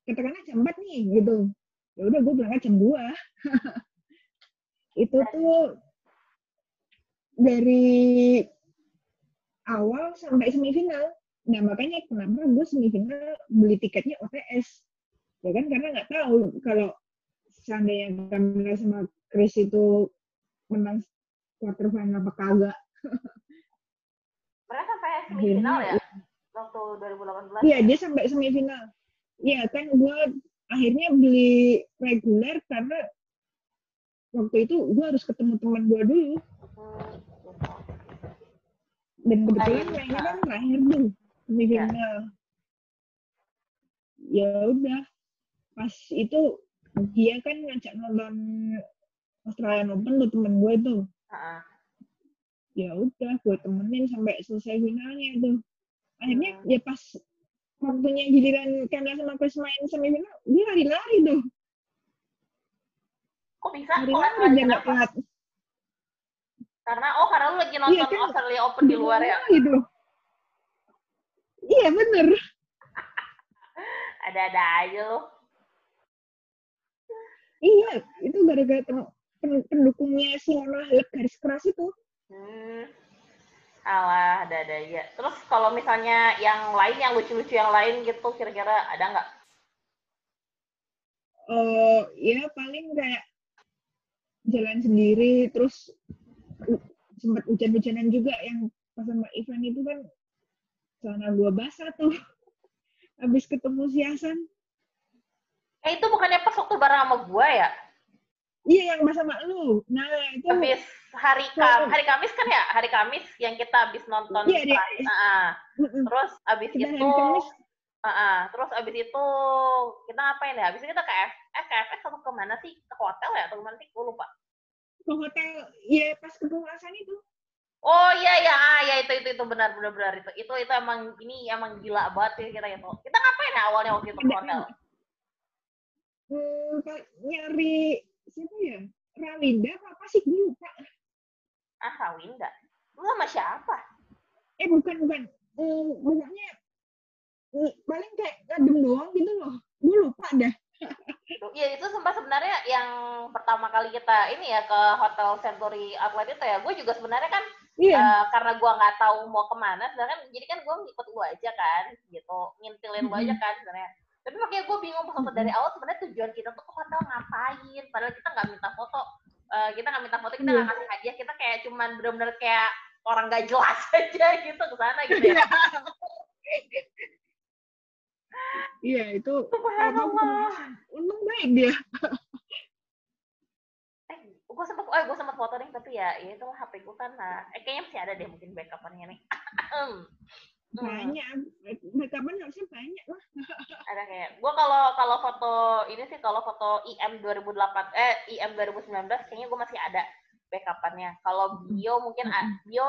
katakanlah jam 4 nih gitu. Ya udah gue berangkat jam 2 itu tuh dari awal sampai semifinal. Nah makanya kenapa gue semifinal beli tiketnya OTS ya kan karena nggak tahu kalau seandainya Kamila sama Chris itu menang quarter final apa kagak Mereka sampai Akhirnya, semifinal ya waktu 2018. Iya, dia sampai semifinal. Iya, kan gue akhirnya beli reguler karena waktu itu gue harus ketemu teman gue dulu. Hmm. Dan kebetulan Akhirnya. mainnya kan terakhir tuh, semifinal. Ya udah, pas itu dia kan ngajak nonton Australian Open tuh temen gue tuh. Ha-ha. Ya udah, gue temenin sampai selesai finalnya tuh. Akhirnya Hmm. ya pas waktunya giliran Kamila sama Chris main semifinal, dia lari-lari tuh. Kok bisa? Lari Kok lari lari biar nggak telat. Karena oh karena lu lagi nonton Iya, kan. Australia Open di luar ya. Gitu. Iya bener. Ada-ada aja lu. Iya, itu gara-gara pendukungnya Simona Halep garis keras itu. Hmm. Alah, ada-ada aja. Terus kalau misalnya yang lain, yang lucu-lucu yang lain gitu, kira-kira ada nggak? Eh ya paling kayak jalan sendiri, terus sempat hujan-hujanan juga yang pas sama Ivan itu kan celana gua basah tuh. Habis ketemu si Hasan. Eh, itu bukannya pas waktu bareng sama gua ya? Iya yang sama lu. Nah itu Habis hari Kam hari Kamis kan ya? Hari Kamis yang kita habis nonton. Iya. Nah, terus abis kita itu, Kamis Ah, ah. terus abis itu kita ngapain ya? Abis itu kita ke F, eh, ke FX atau ke mana sih? Ke hotel ya? Atau ke mana sih? Gue lupa. ke hotel ya pas kepulasan itu Oh iya ya, ah, ya itu itu itu benar benar benar itu itu itu emang ini emang gila banget ya kita itu. Kita ngapain ya awalnya waktu itu ke hotel? Hmm, nyari siapa ya? Rawinda apa sih gue lupa. Ah Rawinda, lu sama siapa? Eh bukan bukan, hmm, pokoknya hmm, paling kayak ngadem doang gitu loh. Gue lupa dah. Iya itu sempat sebenarnya yang pertama kali kita ini ya ke hotel Century Outlet itu ya, gue juga sebenarnya kan iya. uh, karena gue nggak tahu mau ke mana, sebenarnya jadi kan gue ngikut gue aja kan, gitu ngintilin mm -hmm. aja kan sebenarnya. Tapi makanya gue bingung pas dari awal sebenarnya tujuan kita tuh ke hotel ngapain, padahal kita nggak minta foto, uh, kita nggak minta foto, kita nggak yeah. ngasih hadiah, kita kayak cuman bener-bener kayak orang gak jelas aja gitu ke sana gitu ya. Iya itu. Subhanallah. Untung baik dia. eh, gue sempat, oh gue sempat foto nih tapi ya, ya itu HP gue kan, nah, eh, kayaknya masih ada deh mungkin backupannya nih. banyak, backupan harusnya banyak lah. ada kayak, gue kalau kalau foto ini sih kalau foto IM 2008, eh IM 2019 kayaknya gue masih ada backupannya. Kalau bio mungkin bio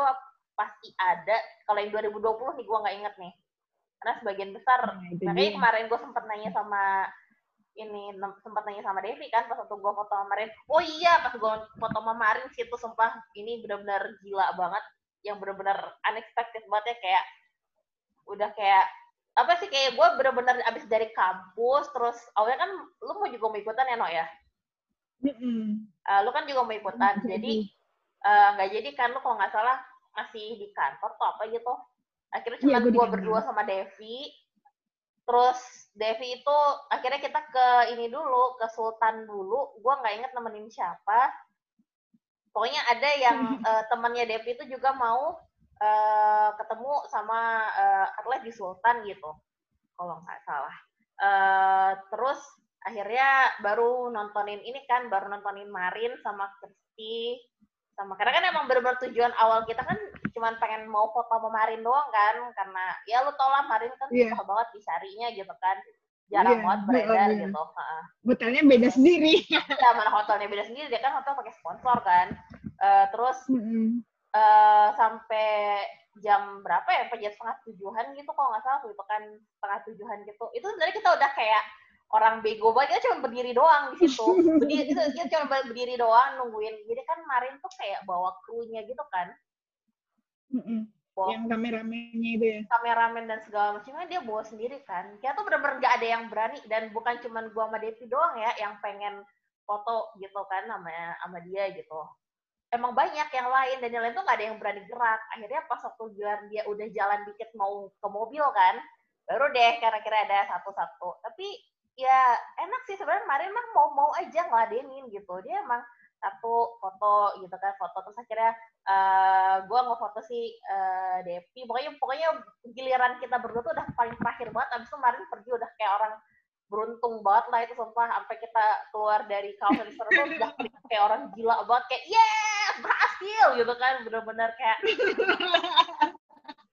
pasti ada. Kalau yang 2020 nih gue nggak inget nih. Karena sebagian besar nah, makanya kemarin gue sempet nanya sama ini sempat nanya sama Devi kan pas waktu gue foto kemarin oh iya pas gue foto kemarin sih itu sumpah ini benar-benar gila banget. Yang benar-benar unexpected banget ya kayak udah kayak apa sih kayak gue benar-benar abis dari kampus terus awalnya kan lu mau juga mau ikutan ya no ya? Mm -hmm. uh, lu kan juga mau ikutan mm -hmm. jadi eh, nggak uh, jadi kan lu kalau nggak salah masih di kantor atau apa gitu. Akhirnya cuma ya, gue berdua sama Devi. Terus Devi itu akhirnya kita ke ini dulu ke Sultan dulu. Gue nggak inget nemenin siapa. Pokoknya ada yang uh, temannya Devi itu juga mau uh, ketemu sama uh, atlet di Sultan gitu kalau nggak salah uh, terus akhirnya baru nontonin ini kan baru nontonin Marin sama Kristi sama karena kan emang bener-bener tujuan awal kita kan cuma pengen mau foto sama Marin doang kan karena ya lu tau lah Marin kan yeah. susah banget dicarinya gitu kan jarang yeah, banget beredar yeah. gitu hotelnya beda sendiri ya mana hotelnya beda sendiri dia kan hotel pakai sponsor kan uh, terus mm -hmm. Uh, sampai jam berapa ya? Jam setengah tujuhan gitu kalau nggak salah, itu kan setengah tujuhan gitu. Itu sebenarnya kita udah kayak orang bego banget kita cuma berdiri doang di situ. Berdiri, itu kita cuma berdiri doang nungguin. Jadi kan kemarin tuh kayak bawa krunya gitu kan. Mm yang kameramennya itu ya? kameramen dan segala macamnya dia bawa sendiri kan. Kita tuh bener-bener gak ada yang berani dan bukan cuma gua sama Devi doang ya yang pengen foto gitu kan sama sama dia gitu emang banyak yang lain. Dan yang lain tuh gak ada yang berani gerak. Akhirnya pas waktu jalan dia udah jalan dikit mau ke mobil kan baru deh kira-kira ada satu-satu. Tapi ya enak sih sebenarnya. Kemarin mah mau mau aja ngeladenin gitu. Dia emang satu foto gitu kan foto. Terus akhirnya uh, eh, gue foto si uh, Devi. Pokoknya pokoknya giliran kita berdua tuh udah paling terakhir banget. Abis itu kemarin pergi udah kayak orang beruntung banget lah itu sumpah. Sampai kita keluar dari kawasan itu udah kayak orang gila banget. Kayak yeah berhasil gitu kan bener-bener kayak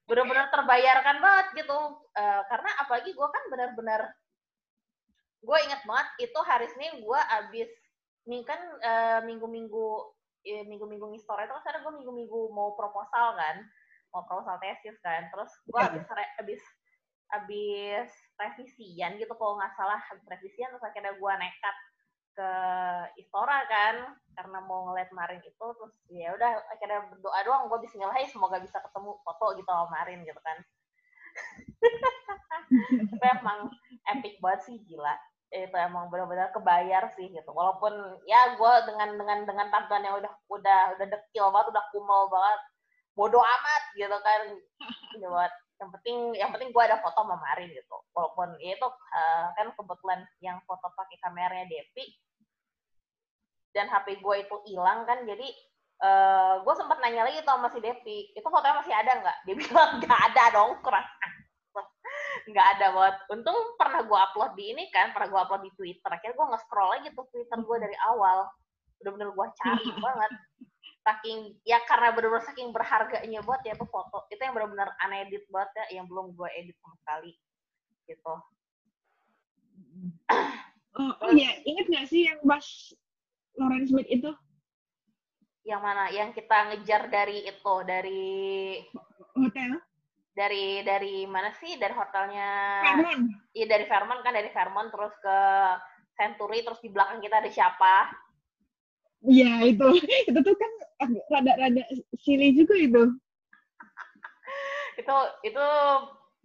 bener-bener terbayarkan banget gitu uh, karena apalagi gue kan bener-bener gue inget banget itu hari Senin gue abis nih kan uh, minggu-minggu ya, minggu-minggu ngistor itu kan sekarang gue minggu-minggu mau proposal kan mau proposal tesis kan terus gue iya. abis abis abis revisian gitu kalau nggak salah abis revisian terus akhirnya gue nekat ke Istora kan karena mau ngeliat Marin itu terus ya udah akhirnya berdoa doang gue Bismillah semoga bisa ketemu foto gitu sama Marin gitu kan. Tapi emang epic banget sih gila. Itu emang benar-benar kebayar sih gitu. Walaupun ya gue dengan dengan dengan tampilan yang udah udah udah dekil banget udah kumal banget bodoh amat gitu kan. Buat yang penting yang penting gue ada foto sama Mari gitu. Walaupun ya itu uh, kan kebetulan yang foto pakai kameranya Devi dan HP gue itu hilang kan jadi uh, gue sempat nanya lagi tuh sama si Devi itu fotonya masih ada nggak dia bilang nggak ada dong kurang nggak ada banget. Untung pernah gue upload di ini kan, pernah gue upload di Twitter. Akhirnya gue nge-scroll lagi tuh Twitter gue dari awal. Bener-bener gue cari banget. Saking, ya karena bener-bener saking berharganya buat ya tuh foto. Itu yang bener-bener unedit banget ya, yang belum gue edit sama sekali. Gitu. Oh, oh iya, inget gak sih yang pas Lawrence Smith itu? Yang mana? Yang kita ngejar dari itu, dari Hotel dari dari mana sih? Dari hotelnya Fairmont. Iya dari Fairmont kan dari Fairmont terus ke Century terus di belakang kita ada siapa? Iya itu itu tuh kan rada-rada silly juga itu. itu itu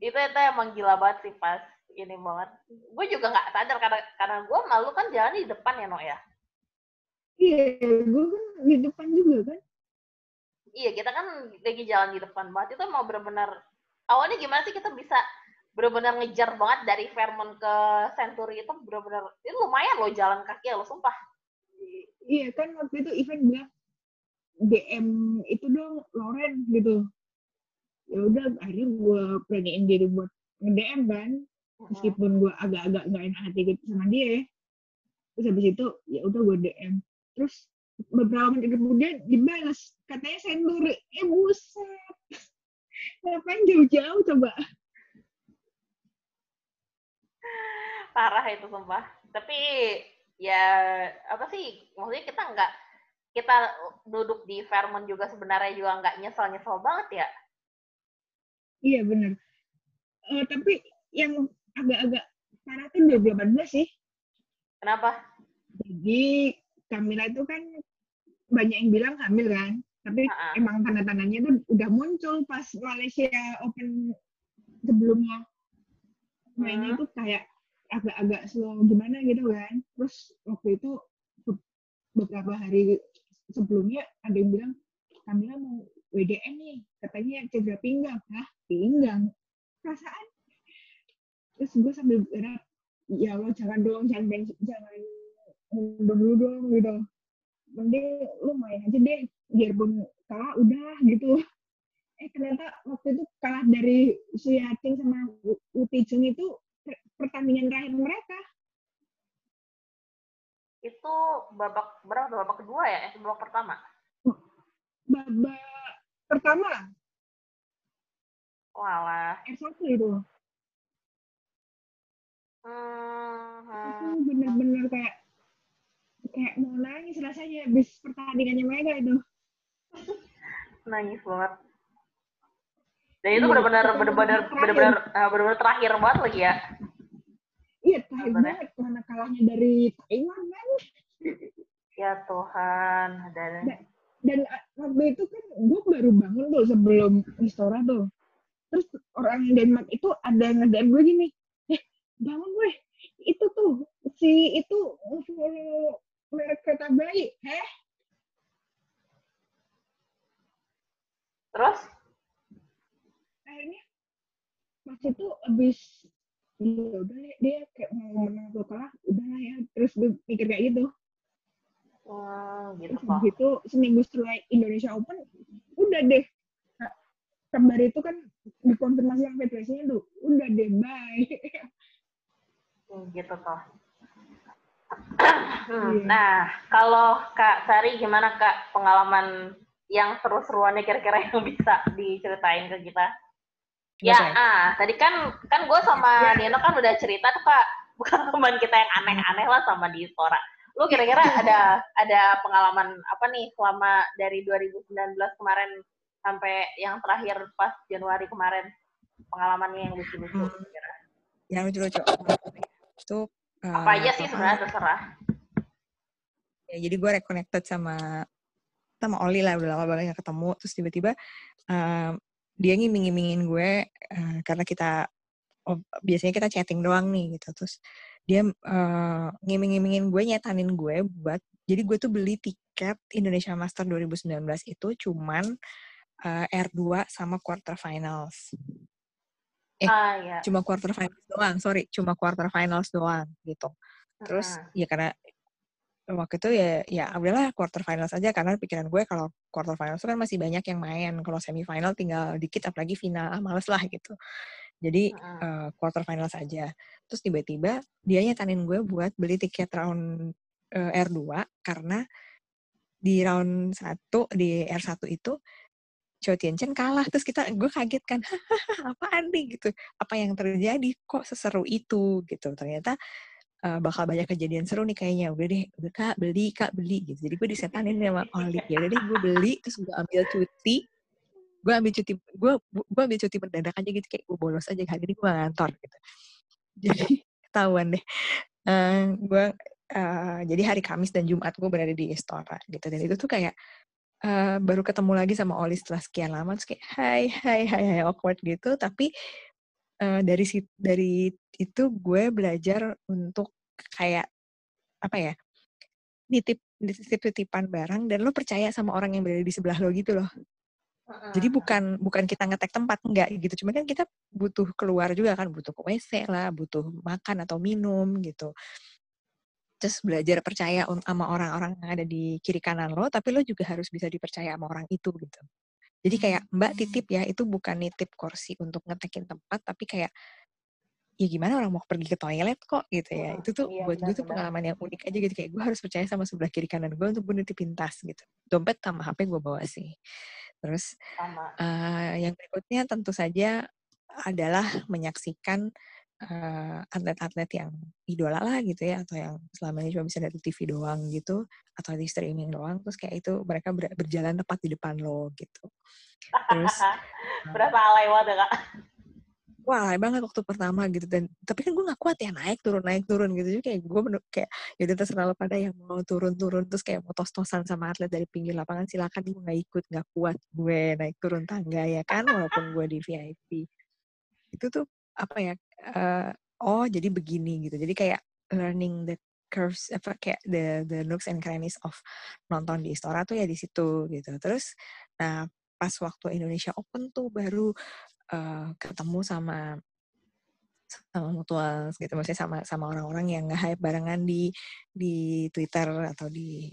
itu itu emang gila banget sih pas ini banget. Gue juga nggak sadar karena karena gue malu kan jalan di depan ya no ya. Iya, gue kan di depan juga kan. Iya kita kan lagi jalan di depan banget itu mau benar-benar awalnya gimana sih kita bisa benar-benar ngejar banget dari Fairmont ke Century itu benar-benar itu lumayan loh jalan kaki lo sumpah. Iya kan waktu itu event bilang DM itu dong Loren gitu. Ya udah akhirnya gue beraniin diri buat nge-DM kan. Meskipun gue agak-agak nggak enak hati gitu sama dia. Terus habis itu ya udah gue DM. Terus beberapa menit kemudian dibalas katanya Century. Eh buset. Ngapain jauh-jauh coba? parah itu sumpah tapi ya apa sih maksudnya kita nggak kita duduk di Fairmont juga sebenarnya juga nggak nyesel nyesel banget ya Iya bener. Eh, tapi yang agak-agak parah tuh 2018 sih. kenapa Jadi Camila itu kan banyak yang bilang hamil kan, tapi Ha-ha. emang tanda-tandanya tuh udah muncul pas Malaysia Open sebelumnya. Mainnya Hmm. tuh kayak agak-agak slow gimana gitu kan. Terus waktu itu be- beberapa hari sebelumnya ada yang bilang Camila mau WDM nih, katanya cedera pinggang. Hah, pinggang? Perasaan? Terus gue sambil berharap, ya Allah jangan dong, jangan jangan mundur dulu dong gitu. Mending lu main aja deh, biarpun kalah udah gitu. Eh ternyata waktu itu kalah dari Suyating sama Uti Jung itu per- pertandingan terakhir mereka. itu babak berapa babak kedua ya eh babak pertama Babak pertama walah R1 itu. hmm, hmm. bener-bener kayak kayak mau nangis rasanya habis pertandingannya mereka itu. nangis banget dan itu Iya, benar-benar benar-benar benar-benar eh, benar-benar terakhir banget lagi ya Iya, terakhir banget karena kalahnya dari Taiwan kan. ya Tuhan dan Dan uh, waktu itu kan gue baru bangun tuh sebelum Istora tuh. Terus orang Denmark itu ada yang nge-DM gue gini, eh bangun gue, itu tuh si itu follow merek kereta bayi, heh? terus Akhirnya pas itu abis ya udah dia kayak mau menang atau kalah, udahlah ya. Terus gue mikir kayak gitu. hmm, gitu Terus seminggu setelah Indonesia Open, udah deh. Nah, kabar itu kan dikonfirmasi sama federasinya tuh, udah deh, bye. Gitu toh. Iya. Hmm, Nah, kalau Kak Sari gimana Kak pengalaman yang seru-seruannya kira-kira yang bisa diceritain ke kita? Ya, Coba, ah, tadi kan kan gue sama Ya. Nino kan udah cerita tuh Kak, bukan teman kita yang aneh-aneh lah sama di Istora. Lu kira-kira ada ada pengalaman apa nih selama dari 2019 kemarin sampai yang terakhir pas Januari kemarin? Pengalamannya yang lucu-lucu Hmm. kira-kira. yang lucu-lucu. Itu Apa eh, aja sih sebenarnya terserah. Ya, jadi gue reconnected sama sama Oli lah udah lama banget gak ketemu terus tiba-tiba eh, dia ngiming-ngimingin gue eh, karena kita oh, biasanya kita chatting doang nih gitu terus dia eh, ngiming-ngimingin gue nyetanin gue buat jadi gue tuh beli tiket Indonesia Master 2019 itu cuman eh, R2 sama quarter finals Eh, Ah ya. cuma quarter finals doang sorry cuma quarter finals doang gitu terus Heeh. ya karena waktu itu ya ya udahlah quarter finals aja. Karena pikiran gue kalau quarter finals itu kan masih banyak yang main. Kalau semifinal tinggal dikit apalagi final. Ah, males lah gitu. Jadi Heeh. eh, quarter finals aja. Terus tiba-tiba dia nyetanin gue buat beli tiket round eh, R2 karena di round 1 di R1 itu Chou Tien-chen kalah. Terus kita gue kaget kan apaan nih? Gitu. Apa yang terjadi? Kok seseru itu? Gitu. Ternyata uh, bakal banyak kejadian seru nih kayaknya. Udah deh udah kak beli kak beli gitu. Jadi gue disetanin sama Oli ya udah deh gue beli terus gue ambil cuti. Gue ambil cuti gue gue ambil cuti mendadak aja gitu kayak gue bolos aja. Hari ini gue ngantor gitu. Jadi ketahuan deh. Uh, gue uh, jadi hari Kamis dan Jumat gue berada di Istora gitu. Dan itu tuh kayak uh, baru ketemu lagi sama Oli setelah sekian lama. Terus kayak hai hai hai hai awkward gitu. Tapi uh, dari dari itu gue belajar untuk kayak apa ya nitip nitip titipan barang dan lo percaya sama orang yang berada di sebelah lo gitu loh jadi bukan bukan kita ngetek tempat enggak gitu. Cuma kan kita butuh keluar juga kan, butuh ke WC lah, butuh makan atau minum gitu. Terus belajar percaya sama orang-orang yang ada di kiri kanan lo, tapi lo juga harus bisa dipercaya sama orang itu gitu. Jadi kayak Mbak titip ya, itu bukan nitip kursi untuk ngetekin tempat, tapi kayak ya gimana orang mau pergi ke toilet kok gitu ya. Itu tuh iya, buat gue tuh pengalaman yang unik aja gitu kayak gue harus percaya sama sebelah kiri kanan gue untuk gue nitipin tas gitu. Dompet sama HP gue bawa sih. Terus uh, yang berikutnya tentu saja adalah menyaksikan atlet-atlet uh, yang idola lah gitu ya atau yang selama ini cuma bisa dari TV doang gitu atau di streaming doang terus kayak itu mereka ber berjalan tepat di depan lo gitu. Terus berapa alay banget kak? Wah banget waktu pertama gitu dan tapi kan gue gak kuat ya naik turun naik turun gitu jadi kayak gue bener kayak ya udah terserah lo pada yang mau turun turun terus kayak mau tos-tosan sama atlet dari pinggir lapangan silakan gue gak ikut gak kuat gue naik turun tangga ya kan walaupun gue di VIP itu tuh apa ya uh, oh jadi begini gitu. Jadi kayak learning the curves apa kayak the the nooks and crannies of nonton di Istora tuh ya di situ gitu. Terus nah pas waktu Indonesia Open tuh baru uh, ketemu sama sama mutuals gitu. Maksudnya sama sama orang-orang yang nge-hype barengan di di Twitter atau di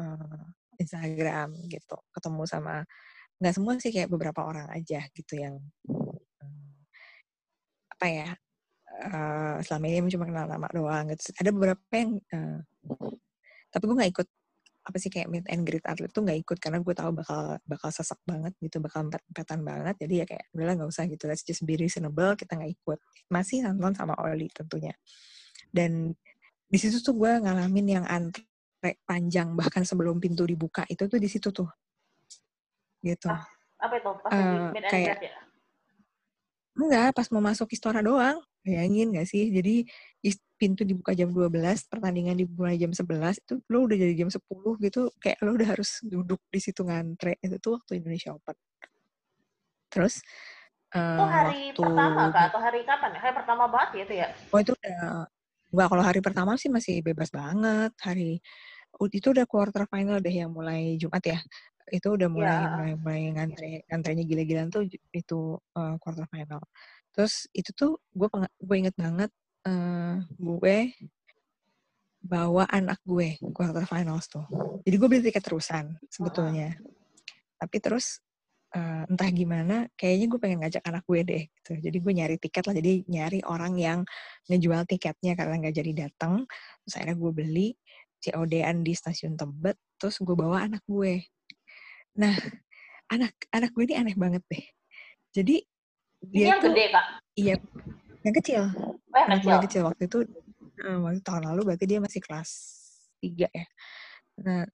uh, Instagram gitu. Ketemu sama nggak semua sih kayak beberapa orang aja gitu yang apa ya uh, selama ini cuma kenal nama doang gitu. Ada beberapa yang uh, tapi gue nggak ikut. Apa sih kayak meet and greet atlet tuh nggak ikut karena gue tahu bakal bakal sesak banget gitu bakal empet empetan banget. Jadi ya kayak udahlah nggak usah gitu. Let's just be reasonable. Kita nggak ikut. Masih nonton sama Oli tentunya. Dan di situ tuh gue ngalamin yang antre panjang bahkan sebelum pintu dibuka itu tuh di situ tuh. Gitu. Ah, apa itu? Pas uh, meet and kayak, greet ya enggak pas mau masuk Istora doang Bayangin gak sih? Jadi pintu dibuka jam 12, pertandingan dimulai jam 11, itu lo udah jadi jam 10 gitu, kayak lo udah harus duduk di situ ngantre. Itu tuh waktu Indonesia Open. Terus, uh, itu hari waktu... pertama kak? Atau hari kapan ya? Hari pertama banget ya itu ya? Oh itu udah, enggak kalau hari pertama sih masih bebas banget. Hari, itu udah quarter final deh yang mulai Jumat ya itu udah mulai yeah. mulai mulai ngantre ngantrenya gila-gilaan tuh itu uh, quarter final. Terus itu tuh gue gue inget banget uh, gue bawa anak gue quarter finals tuh. Jadi gue beli tiket terusan sebetulnya. Tapi terus uh, entah gimana kayaknya gue pengen ngajak anak gue deh gitu. Jadi gue nyari tiket lah jadi nyari orang yang ngejual tiketnya karena nggak jadi datang terus akhirnya gue beli COD-an di stasiun Tebet terus gue bawa anak gue nah anak anak gue ini aneh banget deh. Jadi dia yang tuh, gede kak? iya yang kecil. Oh, yang kecil. yang kecil? waktu itu uh, waktu tahun lalu berarti dia masih kelas tiga ya. Nah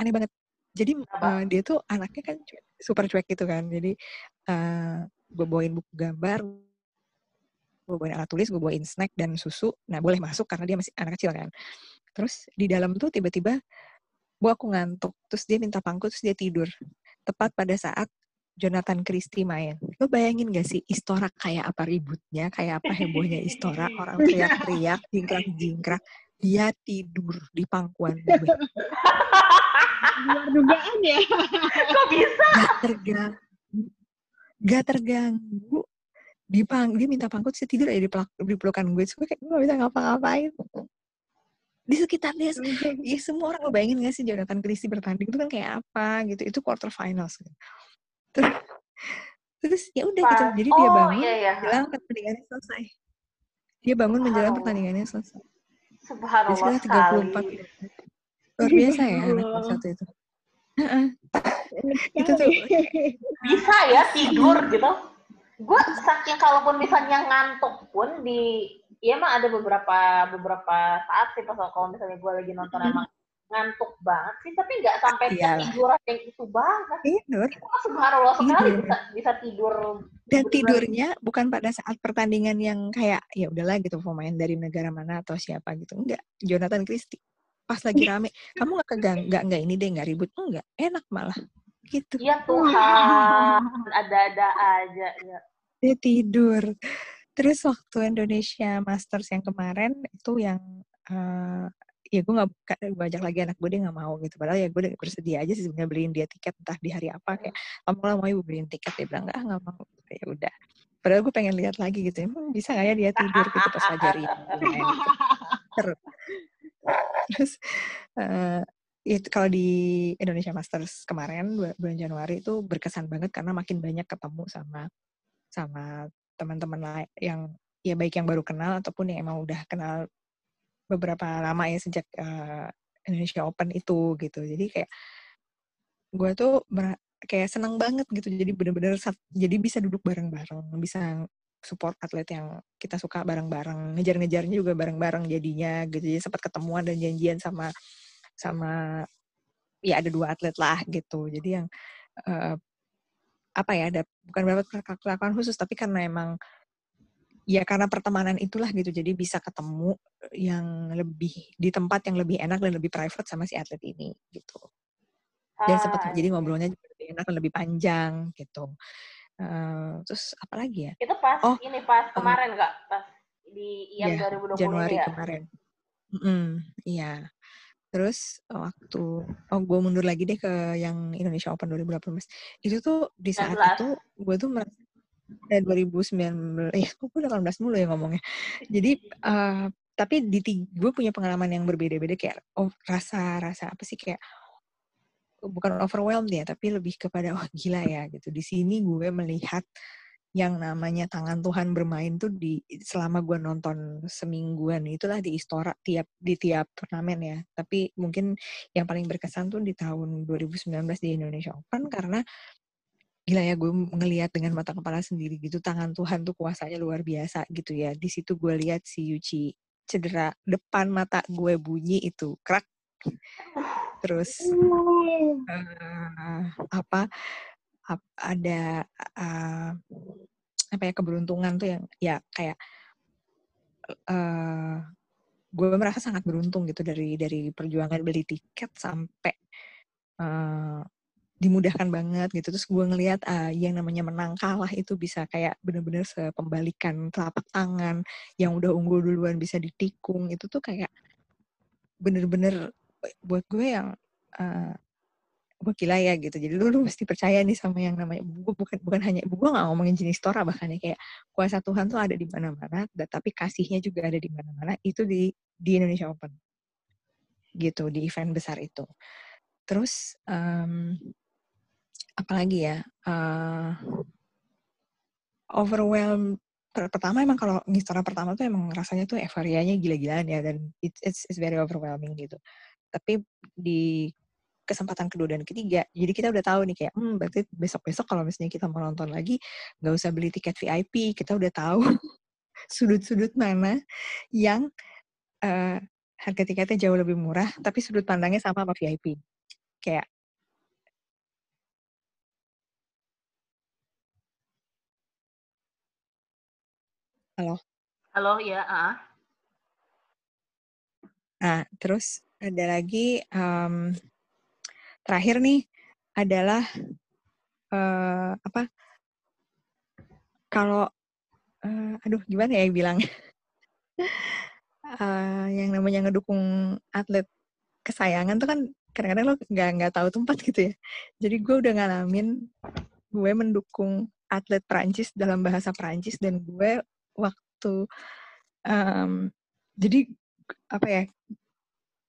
aneh banget. Jadi uh, dia tuh anaknya kan super cuek gitu kan. Jadi uh, gue bawain buku gambar gue bawain alat tulis gue bawain snack dan susu. Nah boleh masuk karena dia masih anak kecil kan. Terus di dalam tuh tiba-tiba gue aku ngantuk terus dia minta pangku terus dia tidur tepat pada saat Jonathan Christie main. Lo bayangin gak sih Istora kayak apa ributnya, kayak apa hebohnya Istora, orang teriak-teriak, jingkrak-jingkrak. Dia tidur di pangkuan gue. Luar dugaan ya. Kok bisa? Gak terganggu. Gak terganggu. Di pang, dia minta pangku, saya tidur aja di, di pelukan gue. Gue kayak gak bisa ngapa-ngapain. Di sekitar dia, ya semua orang lo bayangin gak sih Jonathan Christie bertanding itu kan kayak apa gitu. Itu quarter finals. Gitu. Terus terus ya udah gitu. Jadi oh, dia bangun iya, iya. bilang pertandingannya selesai. Dia bangun menjelang pertandingannya selesai. Subhanallah sekali. 34 luar biasa ya anak satu itu. Itu tuh. Bisa ya tidur gitu. Gue saking kalaupun misalnya ngantuk pun di iya mah ada beberapa beberapa saat sih pas kalau misalnya gue lagi nonton Hmm. emang ngantuk banget sih tapi nggak sampai Iyalah. ketiduran yang itu banget Tidur. mah subhanallah sekali Tidur. bisa bisa tidur Dan tidurnya bukan pada saat pertandingan yang kayak ya udahlah gitu pemain dari negara mana atau siapa gitu. Enggak. Jonathan Christie. Pas lagi rame, kamu nggak kegang, nggak nggak ini deh nggak ribut, enggak, enak malah gitu. ya Tuhan ada-ada aja ya Dia tidur. Terus waktu Indonesia Masters yang kemarin itu yang eh, ya gue nggak gue lagi anak gue dia nggak mau gitu. Padahal ya gue bersedia aja sih sebenarnya beliin dia tiket entah di hari apa kayak kamu lah mau ibu beliin tiket? Dia bilang nggak nggak mau. Ya udah. Padahal gue pengen lihat lagi gitu. Emang bisa nggak ya dia tidur gitu pas Fajar ini gitu. terus eh, itu kalau di Indonesia Masters kemarin bu- bulan Januari itu berkesan banget karena makin banyak ketemu sama sama teman-teman yang ya baik yang baru kenal ataupun yang emang udah kenal beberapa lama ya sejak eh, Indonesia Open itu gitu. Jadi kayak gue tuh kayak seneng banget gitu. Jadi bener-bener jadi bisa duduk bareng-bareng bisa support atlet yang kita suka bareng-bareng ngejar-ngejarnya juga bareng-bareng jadinya gitu. Jadi sempat ketemuan dan janjian sama sama ya ada dua atlet lah gitu. Jadi yang eh, apa ya ada bukan berapa perlakuan khusus tapi karena emang ya karena pertemanan itulah gitu jadi bisa ketemu yang lebih di tempat yang lebih enak dan lebih private sama si atlet ini gitu. Dan sempat Ah, jadi ngobrolnya juga lebih enak dan lebih panjang gitu. Eh, terus apa lagi ya? Itu pas Oh, ini pas em, kemarin nggak? Pas di IAM Iya, 2020 Januari ya? kemarin. Mm, iya terus waktu oh gue mundur lagi deh ke yang Indonesia Open 2018 itu tuh di saat 19 itu gue tuh merasa eh, 2019 eh kok gue 18 mulu ya ngomongnya? Jadi eh, tapi di gue punya pengalaman yang berbeda-beda kayak oh, rasa rasa apa sih kayak bukan overwhelmed ya tapi lebih kepada wah gila ya gitu. Di sini gue melihat yang namanya tangan Tuhan bermain tuh di selama gue nonton semingguan itulah di Istora tiap di tiap turnamen ya. Tapi mungkin yang paling berkesan tuh di tahun 2019 di Indonesia Open karena gila ya gue ngelihat dengan mata kepala sendiri gitu tangan Tuhan tuh kuasanya luar biasa gitu ya. Di situ gue lihat si Yuci cedera depan mata gue bunyi itu krak. Terus eh, apa ap- ada eh, apa ya keberuntungan tuh yang ya kayak eh gue merasa sangat beruntung gitu dari dari perjuangan beli tiket sampai eh, dimudahkan banget gitu. Terus gue ngelihat ah, yang namanya menang kalah itu bisa kayak bener-bener sepembalikan telapak tangan yang udah unggul duluan bisa ditikung. Itu tuh kayak bener-bener buat gue yang gue gila ya gitu. Jadi lu, lu mesti percaya nih sama yang namanya gue bukan bukan hanya gue nggak ngomongin jenis tora bahkan ya. Kayak kuasa Tuhan tuh ada di mana-mana tapi kasihnya juga ada di mana-mana itu di di Indonesia Open. Gitu di event besar itu. Terus em, apalagi ya eh overwhelm per- pertama emang kalau Mistora pertama tuh emang rasanya tuh euforianya gila-gilaan ya. Dan it's, it's very overwhelming gitu. Tapi di kesempatan kedua dan ketiga. Jadi kita udah tahu nih kayak hmm berarti besok-besok kalau misalnya kita mau nonton lagi nggak usah beli tiket VIP kita udah tahu sudut-sudut mana yang eh, harga tiketnya jauh lebih murah tapi sudut pandangnya sama sama VIP kayak halo? Halo ya ah Nah, terus ada lagi em, terakhir nih adalah eh, apa? Kalau eh, aduh gimana ya bilang Eh, yang namanya ngedukung atlet kesayangan tuh kan kadang-kadang lo nggak nggak tahu tempat gitu ya. Jadi gue udah ngalamin gue mendukung atlet Prancis dalam bahasa Prancis dan gue waktu em, jadi apa ya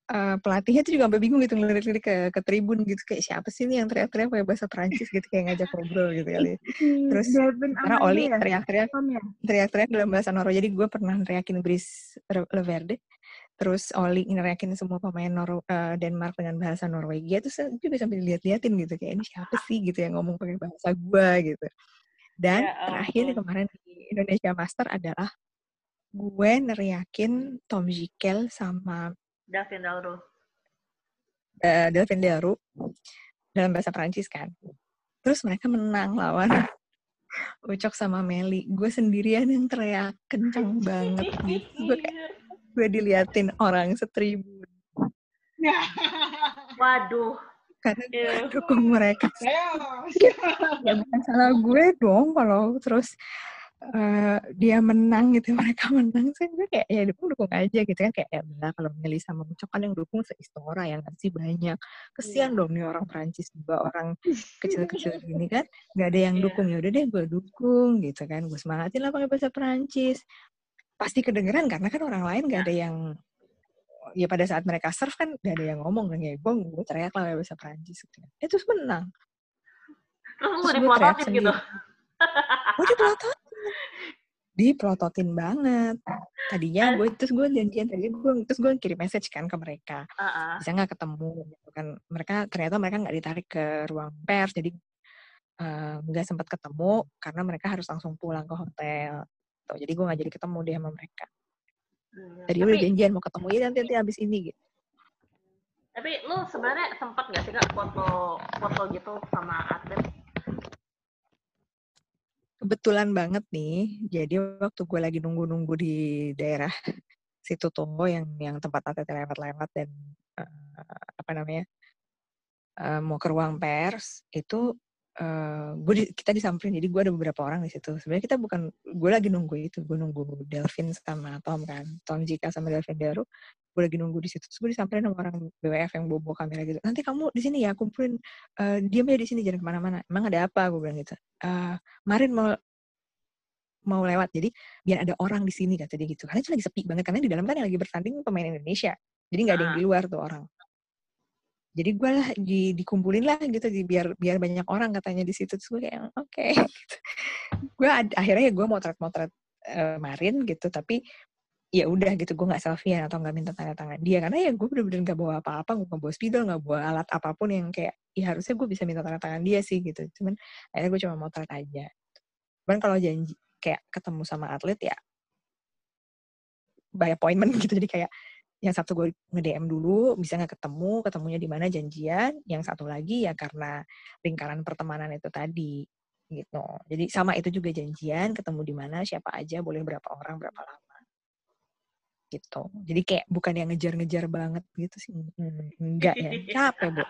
eh, pelatihnya tuh juga sampai bingung gitu ngelirik-lirik ke, ke tribun gitu kayak siapa sih nih yang teriak-teriak pakai bahasa Prancis gitu kayak ngajak ngobrol gitu kali. Terus karena Oli teriak-teriak ya? teriak-teriak dalam bahasa Norwegia. Jadi gue pernah teriakin Brice Leverde. Terus Oli neriakin semua pemain Nor eh, Denmark dengan bahasa Norwegia. Terus juga sambil lihat-liatin gitu kayak ini siapa sih gitu yang ngomong pakai bahasa gue gitu. Dan Ya terakhir kemarin di Indonesia Master adalah gue neriakin Tom Jikel sama Davin Dalro. uh, Delvin Deru dalam bahasa Prancis kan. Terus mereka menang lawan Ucok sama Meli. Gue sendirian yang teriak kencang banget gitu. Gue gue diliatin orang setribun. Waduh. Karena gue Iya. dukung mereka. Ya bukan salah gue dong kalau terus eh, dia menang gitu mereka menang sih. Gue kayak ya dukung dukung aja gitu kan kayak ya udah kalau Meli sama Ucok kan yang dukung seistora yang sih banyak. Kesian dong nih orang Prancis juga orang kecil-kecil gini kan. Nggak ada yang Iya. dukung ya udah deh gue dukung gitu kan. Gue semangatin lah pakai bahasa Prancis. Pasti kedengeran karena kan orang lain nggak ada yang ya pada saat mereka serve kan gak ada yang ngomong kan ya gue gue teriak lah bahasa Prancis gitu kan. eh terus menang. Terus Terus gue teriak dipelototin gitu. gue dipelototin dipelototin banget. Tadinya gue terus gue janjian tadi gue terus gue kirim message kan ke mereka. Heeh. bisa nggak ketemu gitu kan? Mereka ternyata mereka nggak ditarik ke ruang pers jadi eh, nggak sempat ketemu karena mereka harus langsung pulang ke hotel. Tuh, jadi gue nggak jadi ketemu deh sama mereka. Tadi udah janjian mau ketemu ya nanti nanti abis ini gitu. Tapi lu sebenarnya sempat nggak sih kak foto foto gitu sama atlet? Kebetulan banget nih jadi waktu gue lagi nunggu-nunggu di daerah situ Tomo yang yang tempat atlet lewat-lewat dan eh, apa namanya eh, mau ke ruang pers itu eh, gue di- kita disamperin. Jadi gue ada beberapa orang di situ. Sebenarnya kita bukan gue lagi nunggu itu. Gue nunggu Delvin sama Tom kan Tom Jika sama Delvin Daru gue lagi nunggu di situ terus gue disamperin sama orang BWF yang bawa bawa kamera gitu. Nanti kamu di sini ya kumpulin eh diam ya di sini jangan ke mana-mana. Emang ada apa? gue bilang gitu. "Eh, Marin mau mau lewat jadi biar ada orang di sini kata dia gitu. Karena itu lagi sepi banget karena di dalam kan yang lagi bertanding pemain Indonesia jadi nggak ada yang Ah. di luar tuh orang. Jadi gue lah di, dikumpulin lah gitu di, biar biar banyak orang katanya di situ. Terus gue kayak oke gitu. gue akhirnya ya gue motret motret eh, Marin gitu tapi ya udah gitu gue nggak selfie atau nggak minta tanda tangan dia. Karena ya gue bener-bener nggak bawa apa-apa gue nggak bawa spidol nggak bawa alat apa pun yang kayak ya harusnya gue bisa minta tanda tangan dia sih gitu. Cuman akhirnya gue cuma motret aja. Cuman kalau janji kayak ketemu sama atlet ya by appointment gitu. Jadi kayak yang satu gue nge-DM dulu bisa nggak ketemu ketemunya di mana janjian. Yang satu lagi ya karena lingkaran pertemanan itu tadi gitu. Jadi sama itu juga janjian ketemu di mana siapa aja boleh berapa orang berapa lama gitu. Jadi kayak bukan yang ngejar-ngejar banget gitu sih. Enggak ya. Capek bu.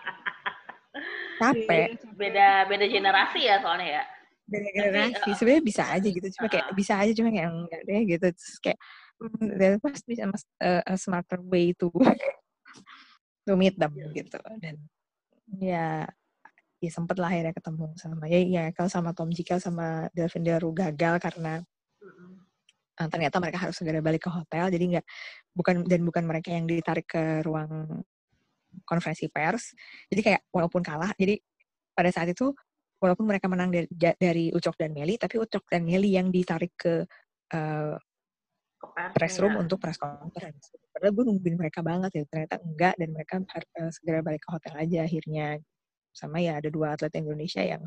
Capek. Beda beda generasi ya soalnya ya. beda Tapi, generasi. uh, sebenarnya bisa aja gitu. Cuma kayak uh-uh. bisa aja cuma kayak enggak deh gitu. Terus kayak there must be a, smarter way to to meet them gitu. Dan ya ya sempet lah akhirnya ketemu sama ya ya kalau sama Tom Jikel sama Delvin Daru gagal karena. Uh, ternyata mereka harus segera balik ke hotel jadi nggak bukan dan bukan mereka yang ditarik ke ruang konferensi pers. Jadi kayak walaupun kalah jadi pada saat itu walaupun mereka menang dari, dari Ucok dan Meli tapi Ucok dan Meli yang ditarik ke uh, press room untuk press conference. Padahal gue nungguin mereka banget ya ternyata enggak dan mereka uh, segera balik ke hotel aja akhirnya. Sama ya ada dua atlet Indonesia yang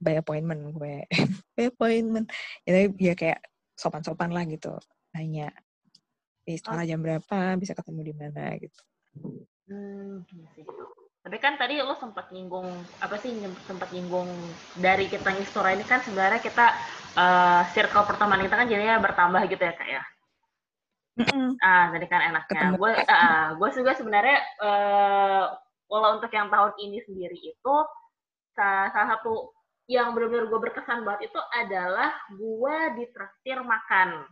by appointment gue. By appointment. Ya, ya kayak sopan-sopan lah gitu nanya di istora jam berapa bisa ketemu di mana gitu Hmm, iya sih. Tapi kan tadi lo sempat nyinggung apa sih sempat nyinggung dari kita Istora ini kan sebenarnya kita eh, circle pertemanan kita kan jadinya bertambah gitu ya kak ya. Mm-mm. Ah, tadi kan enaknya. Gue ah, gue juga sebenarnya eh walau untuk yang tahun ini sendiri itu salah satu yang benar-benar gue berkesan banget itu adalah gue ditraktir makan.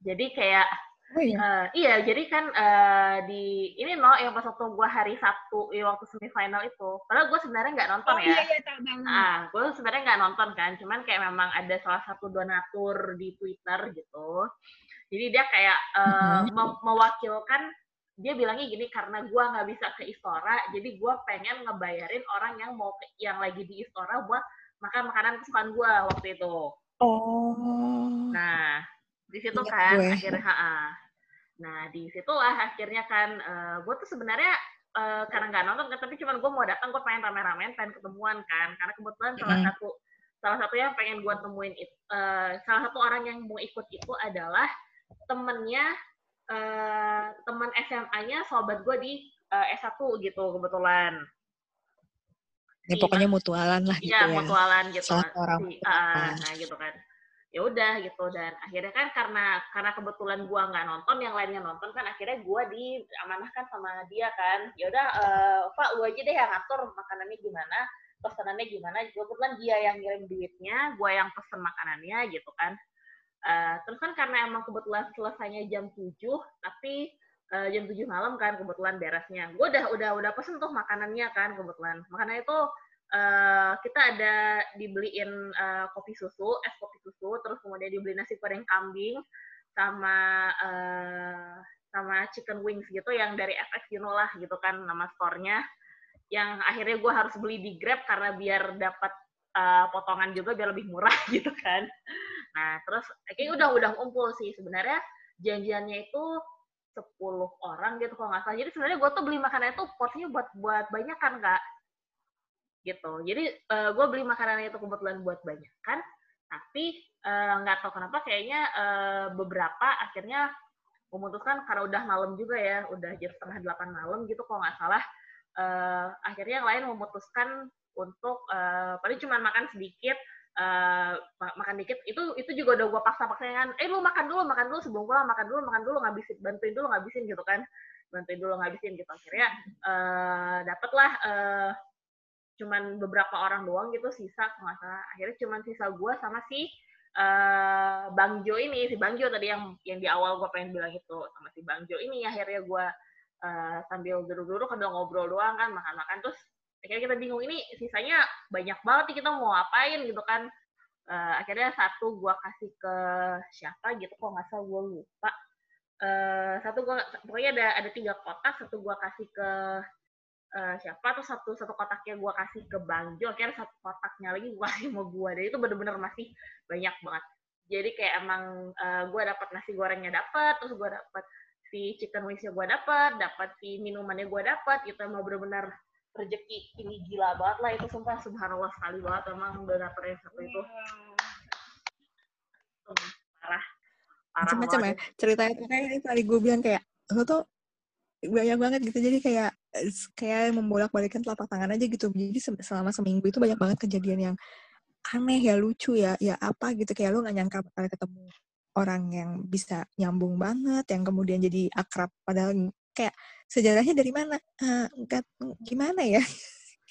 Jadi kayak oh iya eh, iya, jadi kan eh, di ini no yang pas waktu gue hari Sabtu ya waktu semifinal itu. Padahal gue sebenarnya nggak nonton Oh ya. iya iya. Ah, gue sebenarnya nggak nonton kan, cuman kayak memang ada salah satu donatur di Twitter gitu. Jadi dia kayak mem- mewakilkan, dia bilangnya gini karena gue nggak bisa ke Istora, jadi gue pengen ngebayarin orang yang mau ke- yang lagi di Istora buat makan makanan kesukaan gue waktu itu. oh Nah, di situ Ingat kan gue. akhirnya, ha Nah, di situlah akhirnya kan gue tuh sebenarnya eh, karena nggak nonton kan, tapi cuman gue mau datang, gue pengen rame-ramean, pengen ketemuan kan, karena kebetulan salah Mm. satu salah satu yang pengen gue temuin uh, salah satu orang yang mau ikut itu adalah temennya uh, teman SMA-nya sobat gue di uh, S1 gitu kebetulan. Ya, pokoknya mutualan lah gitu iya, ya. mutualan gitu. Salah orang. uh, nah gitu kan. Ya udah gitu dan akhirnya kan karena karena kebetulan gua nggak nonton, yang lainnya nonton kan akhirnya gua diamanahkan sama dia kan. Ya udah uh, Pak lu aja deh yang ngatur makanannya gimana, pesanannya gimana. Kebetulan dia yang ngirim duitnya, gua yang pesen makanannya gitu kan. Uh, terus kan karena emang kebetulan selesainya jam 7, tapi uh, jam 7 malam kan kebetulan beresnya. Gue udah udah udah pesen tuh makanannya kan kebetulan. Makanannya itu uh, kita ada dibeliin uh, kopi susu, es kopi susu, terus kemudian dibeli nasi goreng kambing sama uh, sama chicken wings gitu yang dari FX know lah gitu kan nama store-nya. Yang akhirnya gue harus beli di Grab karena biar dapat uh, potongan juga biar lebih murah gitu kan. Nah, terus kayaknya udah udah ngumpul sih sebenarnya janjiannya itu 10 orang gitu kalau nggak salah. Jadi sebenarnya gue tuh beli makanan itu porsinya buat buat banyak kan kak. Gitu. Jadi uh, gue beli makanan itu kebetulan buat banyak kan. Tapi nggak uh, tahu kenapa kayaknya uh, beberapa akhirnya memutuskan karena udah malam juga ya, udah jam setengah delapan malam gitu kalau nggak salah. Uh, akhirnya yang lain memutuskan untuk uh, paling cuma makan sedikit, uh, makan dikit itu itu juga udah gue paksa-paksa kan eh lu makan dulu makan dulu sebelum pulang makan dulu makan dulu ngabisin bantuin dulu ngabisin gitu kan. Bantuin dulu ngabisin gitu. Akhirnya uh, dapatlah uh, cuman beberapa orang doang gitu sisa nggak salah. Akhirnya cuman sisa gue sama si uh, Bang Jo ini si Bang Jo tadi yang yang di awal gue pengen bilang itu sama si Bang Jo ini. Akhirnya gue uh, sambil duduk-duduk sambil ngobrol doang kan makan-makan terus akhirnya kita bingung ini sisanya banyak banget nih kita mau ngapain? Gitu kan. Uh, akhirnya satu gue kasih ke siapa gitu kok nggak salah gue lupa. Uh, satu gue pokoknya ada ada tiga kotak satu gue kasih ke uh, siapa atau satu satu kotaknya gue kasih ke Bang Jo akhirnya satu kotaknya lagi gue kasih sama gue dan itu bener-bener masih banyak banget. Jadi kayak emang uh, gue dapat nasi gorengnya dapat terus gue dapat si chicken wingsnya gue dapat dapat si minumannya gue dapat gitu. Mau bener-bener rezeki ini gila banget lah itu sumpah. Subhanallah sekali banget emang udah dapet yang satu itu. Parah. Parah macam-macam ya ceritanya tuh kayak ini tadi gue bilang kayak lo tuh banyak banget gitu jadi kayak kayak membolak balikan telapak tangan aja gitu. Jadi selama seminggu itu banyak banget kejadian yang aneh ya lucu ya ya apa gitu. Kayak lo nggak nyangka bakal ketemu orang yang bisa nyambung banget yang kemudian jadi akrab padahal kayak sejarahnya dari mana uh, gimana ya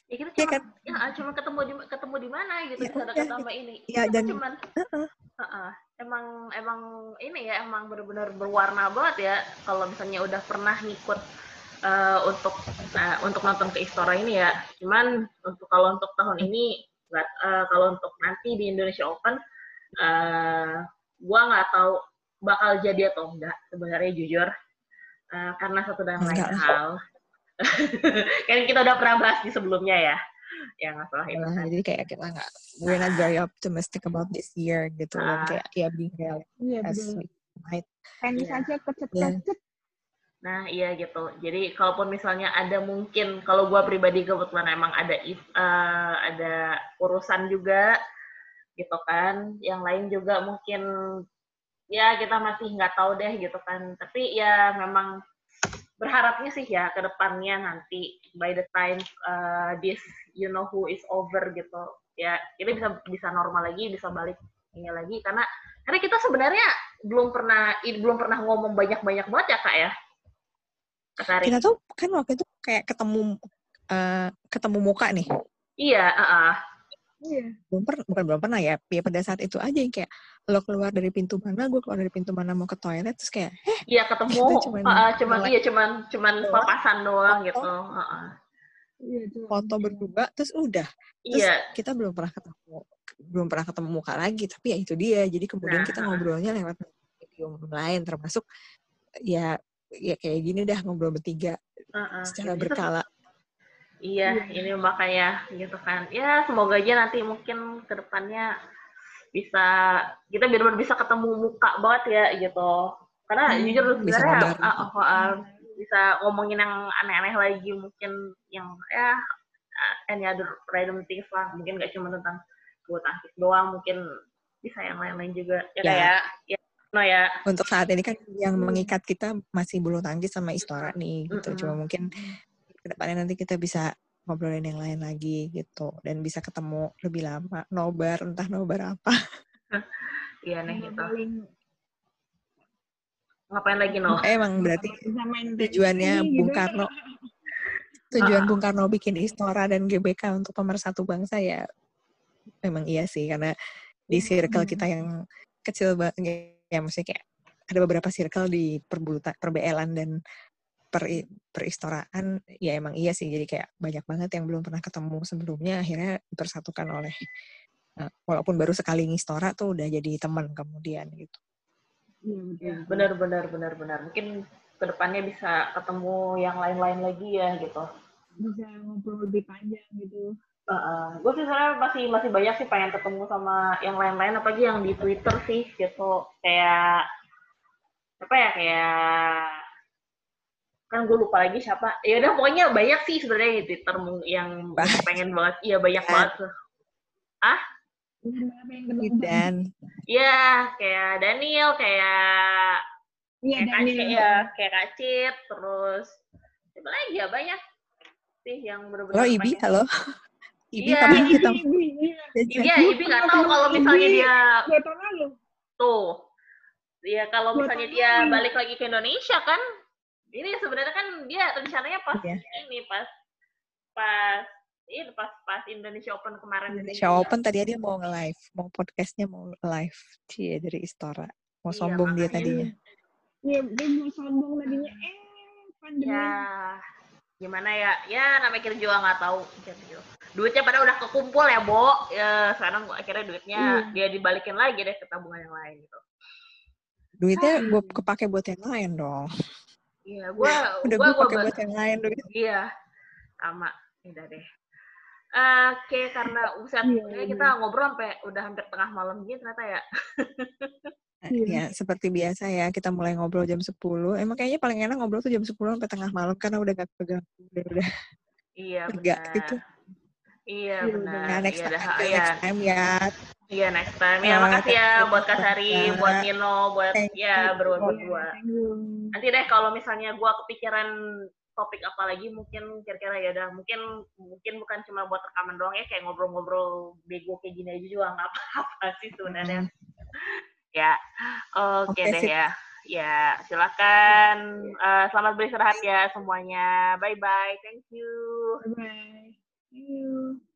ya kita cuma ya, kan? ya cuma ketemu di ketemu di mana gitu ya, dekat sama ini ya, dan cuman uh -uh. Uh -uh. emang emang ini ya emang benar-benar berwarna banget ya kalau misalnya udah pernah ngikut uh, untuk uh, untuk nonton ke Istora ini ya cuman untuk kalau untuk tahun ini nggak uh, kalau untuk nanti di Indonesia Open uh, gua nggak tahu bakal jadi atau enggak sebenarnya jujur uh, karena satu dan lain hal kan kita udah pernah bahas di sebelumnya ya yang masalah itu kan. jadi kayak kita nggak we're not very optimistic about this year gitu uh, kayak ya being real iya, as we might tenis yeah. aja kecet-kecet Nah, iya gitu. Jadi, kalaupun misalnya ada mungkin, kalau gue pribadi kebetulan emang ada uh, ada urusan juga, gitu kan. Yang lain juga mungkin ya kita masih nggak tahu deh gitu kan. Tapi ya memang berharapnya sih ya ke depannya nanti by the time uh, this you know who is over gitu. Ya kita bisa bisa normal lagi bisa balik ini lagi. Karena karena kita sebenarnya belum pernah belum pernah ngomong banyak banyak banget ya kak ya. Kasari. kita tuh kan waktu itu kayak ketemu uh, ketemu muka nih. Iya uh -uh Iya. Belum pernah, bukan belum pernah ya. Ya pada saat itu aja yang kayak lo keluar dari pintu mana, gue keluar dari pintu mana mau ke toilet terus kayak, eh, iya ketemu, cuman, uh, cuman iya cuman cuman papasan doang foto, gitu. Uh -uh. Foto berdua terus udah. Terus iya. kita belum pernah ketemu, belum pernah ketemu muka lagi. Tapi ya itu dia. Jadi kemudian nah, kita ngobrolnya lewat medium lain, termasuk ya ya kayak gini dah ngobrol bertiga uh -uh. secara berkala. Iya, ini makanya gitu kan. Ya, semoga aja nanti mungkin ke depannya bisa kita biar bisa ketemu muka banget ya gitu. Karena hmm, jujur sebenarnya uh, uh, uh, bisa ngomongin yang aneh-aneh lagi mungkin yang ya any other random things lah. Mungkin gak cuma tentang bulu tangkis doang mungkin bisa yang lain-lain juga ya Ya. kayak ya no ya Untuk saat ini kan yang Hmm. mengikat kita masih bulu tangkis sama istora nih gitu. Mm-mm. Cuma mungkin ke depannya nanti kita bisa ngobrolin yang lain lagi gitu. Dan bisa ketemu lebih lama. Nobar entah nobar apa. Iya nih gitu. Paling ngapain lagi no emang berarti tujuannya Bung gitu. Karno. Tujuan Ah. Bung Karno bikin Istora dan GBK untuk pemersatu bangsa ya memang iya sih. Karena di circle Hmm. kita yang kecil banget ya maksudnya kayak ada beberapa circle di perbulutan perbelan dan per peristoraan ya emang iya sih. Jadi kayak banyak banget yang belum pernah ketemu sebelumnya akhirnya dipersatukan oleh eh, walaupun baru sekali ngistora tuh udah jadi teman kemudian gitu. Iya betul. Ya, benar benar benar benar. Mungkin ke depannya bisa ketemu yang lain-lain lagi ya gitu. Bisa ngobrol lebih panjang gitu. gue sih sebenarnya masih masih banyak sih pengen ketemu sama yang lain-lain apalagi yang di Twitter sih gitu. Kayak apa ya kayak kan gue lupa lagi siapa. Ya udah pokoknya banyak sih sebenarnya di Twitter yang Banyak. pengen banget. Iya banyak Ya. banget ketemu. dan. Iya, kayak Daniel, kayak Iya kayak Daniel. Kacit, ya, kayak Kacit, terus siapa lagi ya? Banyak sih yang benar-benar halo Ibi halo. Ibi Iya. kapan kita. Ibi, iya. Iya, Ibi nggak tahu kalau misalnya dia tuh, ya kalau misalnya dia balik lagi ke Indonesia kan, ini sebenarnya kan dia rencananya pas Iya. ini pas pas ini pas pas Indonesia Open kemarin Indonesia Open tadi dia mau nge-live, mau podcastnya mau live. Cie dari Istora. Mau Iya, sombong dia makanya. tadinya. Iya, dia mau sombong tadinya. Eh, pandemi. Ya, gimana ya? Ya namanya kita juga nggak tahu. Gitu. Duitnya pada udah kekumpul ya, Bo. Ya, sekarang akhirnya duitnya Iya. dia dibalikin lagi deh ke tabungan yang lain gitu. Duitnya gue Ah. kepake buat yang lain dong. Iya, gua Udah gua, gue pakai ba- buat yang lain duit. Iya, sama. Udah deh. Oke, karena usaha Iya, iya. kita ngobrol sampai udah hampir tengah malam gitu ternyata ya. Iya. Ya, seperti biasa ya, kita mulai ngobrol jam 10. Emang kayaknya paling enak ngobrol tuh jam 10 sampai tengah malam karena udah gak pegang. Udah, udah Iya, benar. gitu. Iya, Iya, benar. Nah, next iya, time, dah, until iya. next time ya. Iya, next time. Ya, makasih ya thank you buat Kasari, banget. buat Nino, buat Thank ya you. berdua berdua. thank you. nanti deh kalau misalnya gua kepikiran topik apa lagi mungkin kira-kira ya udah mungkin mungkin bukan cuma buat rekaman doang ya kayak ngobrol-ngobrol bego kayak gini aja juga nggak apa-apa sih sebenarnya ya oke Oke, deh sip. ya ya silakan Eh, selamat beristirahat ya semuanya bye bye thank you Bye-bye.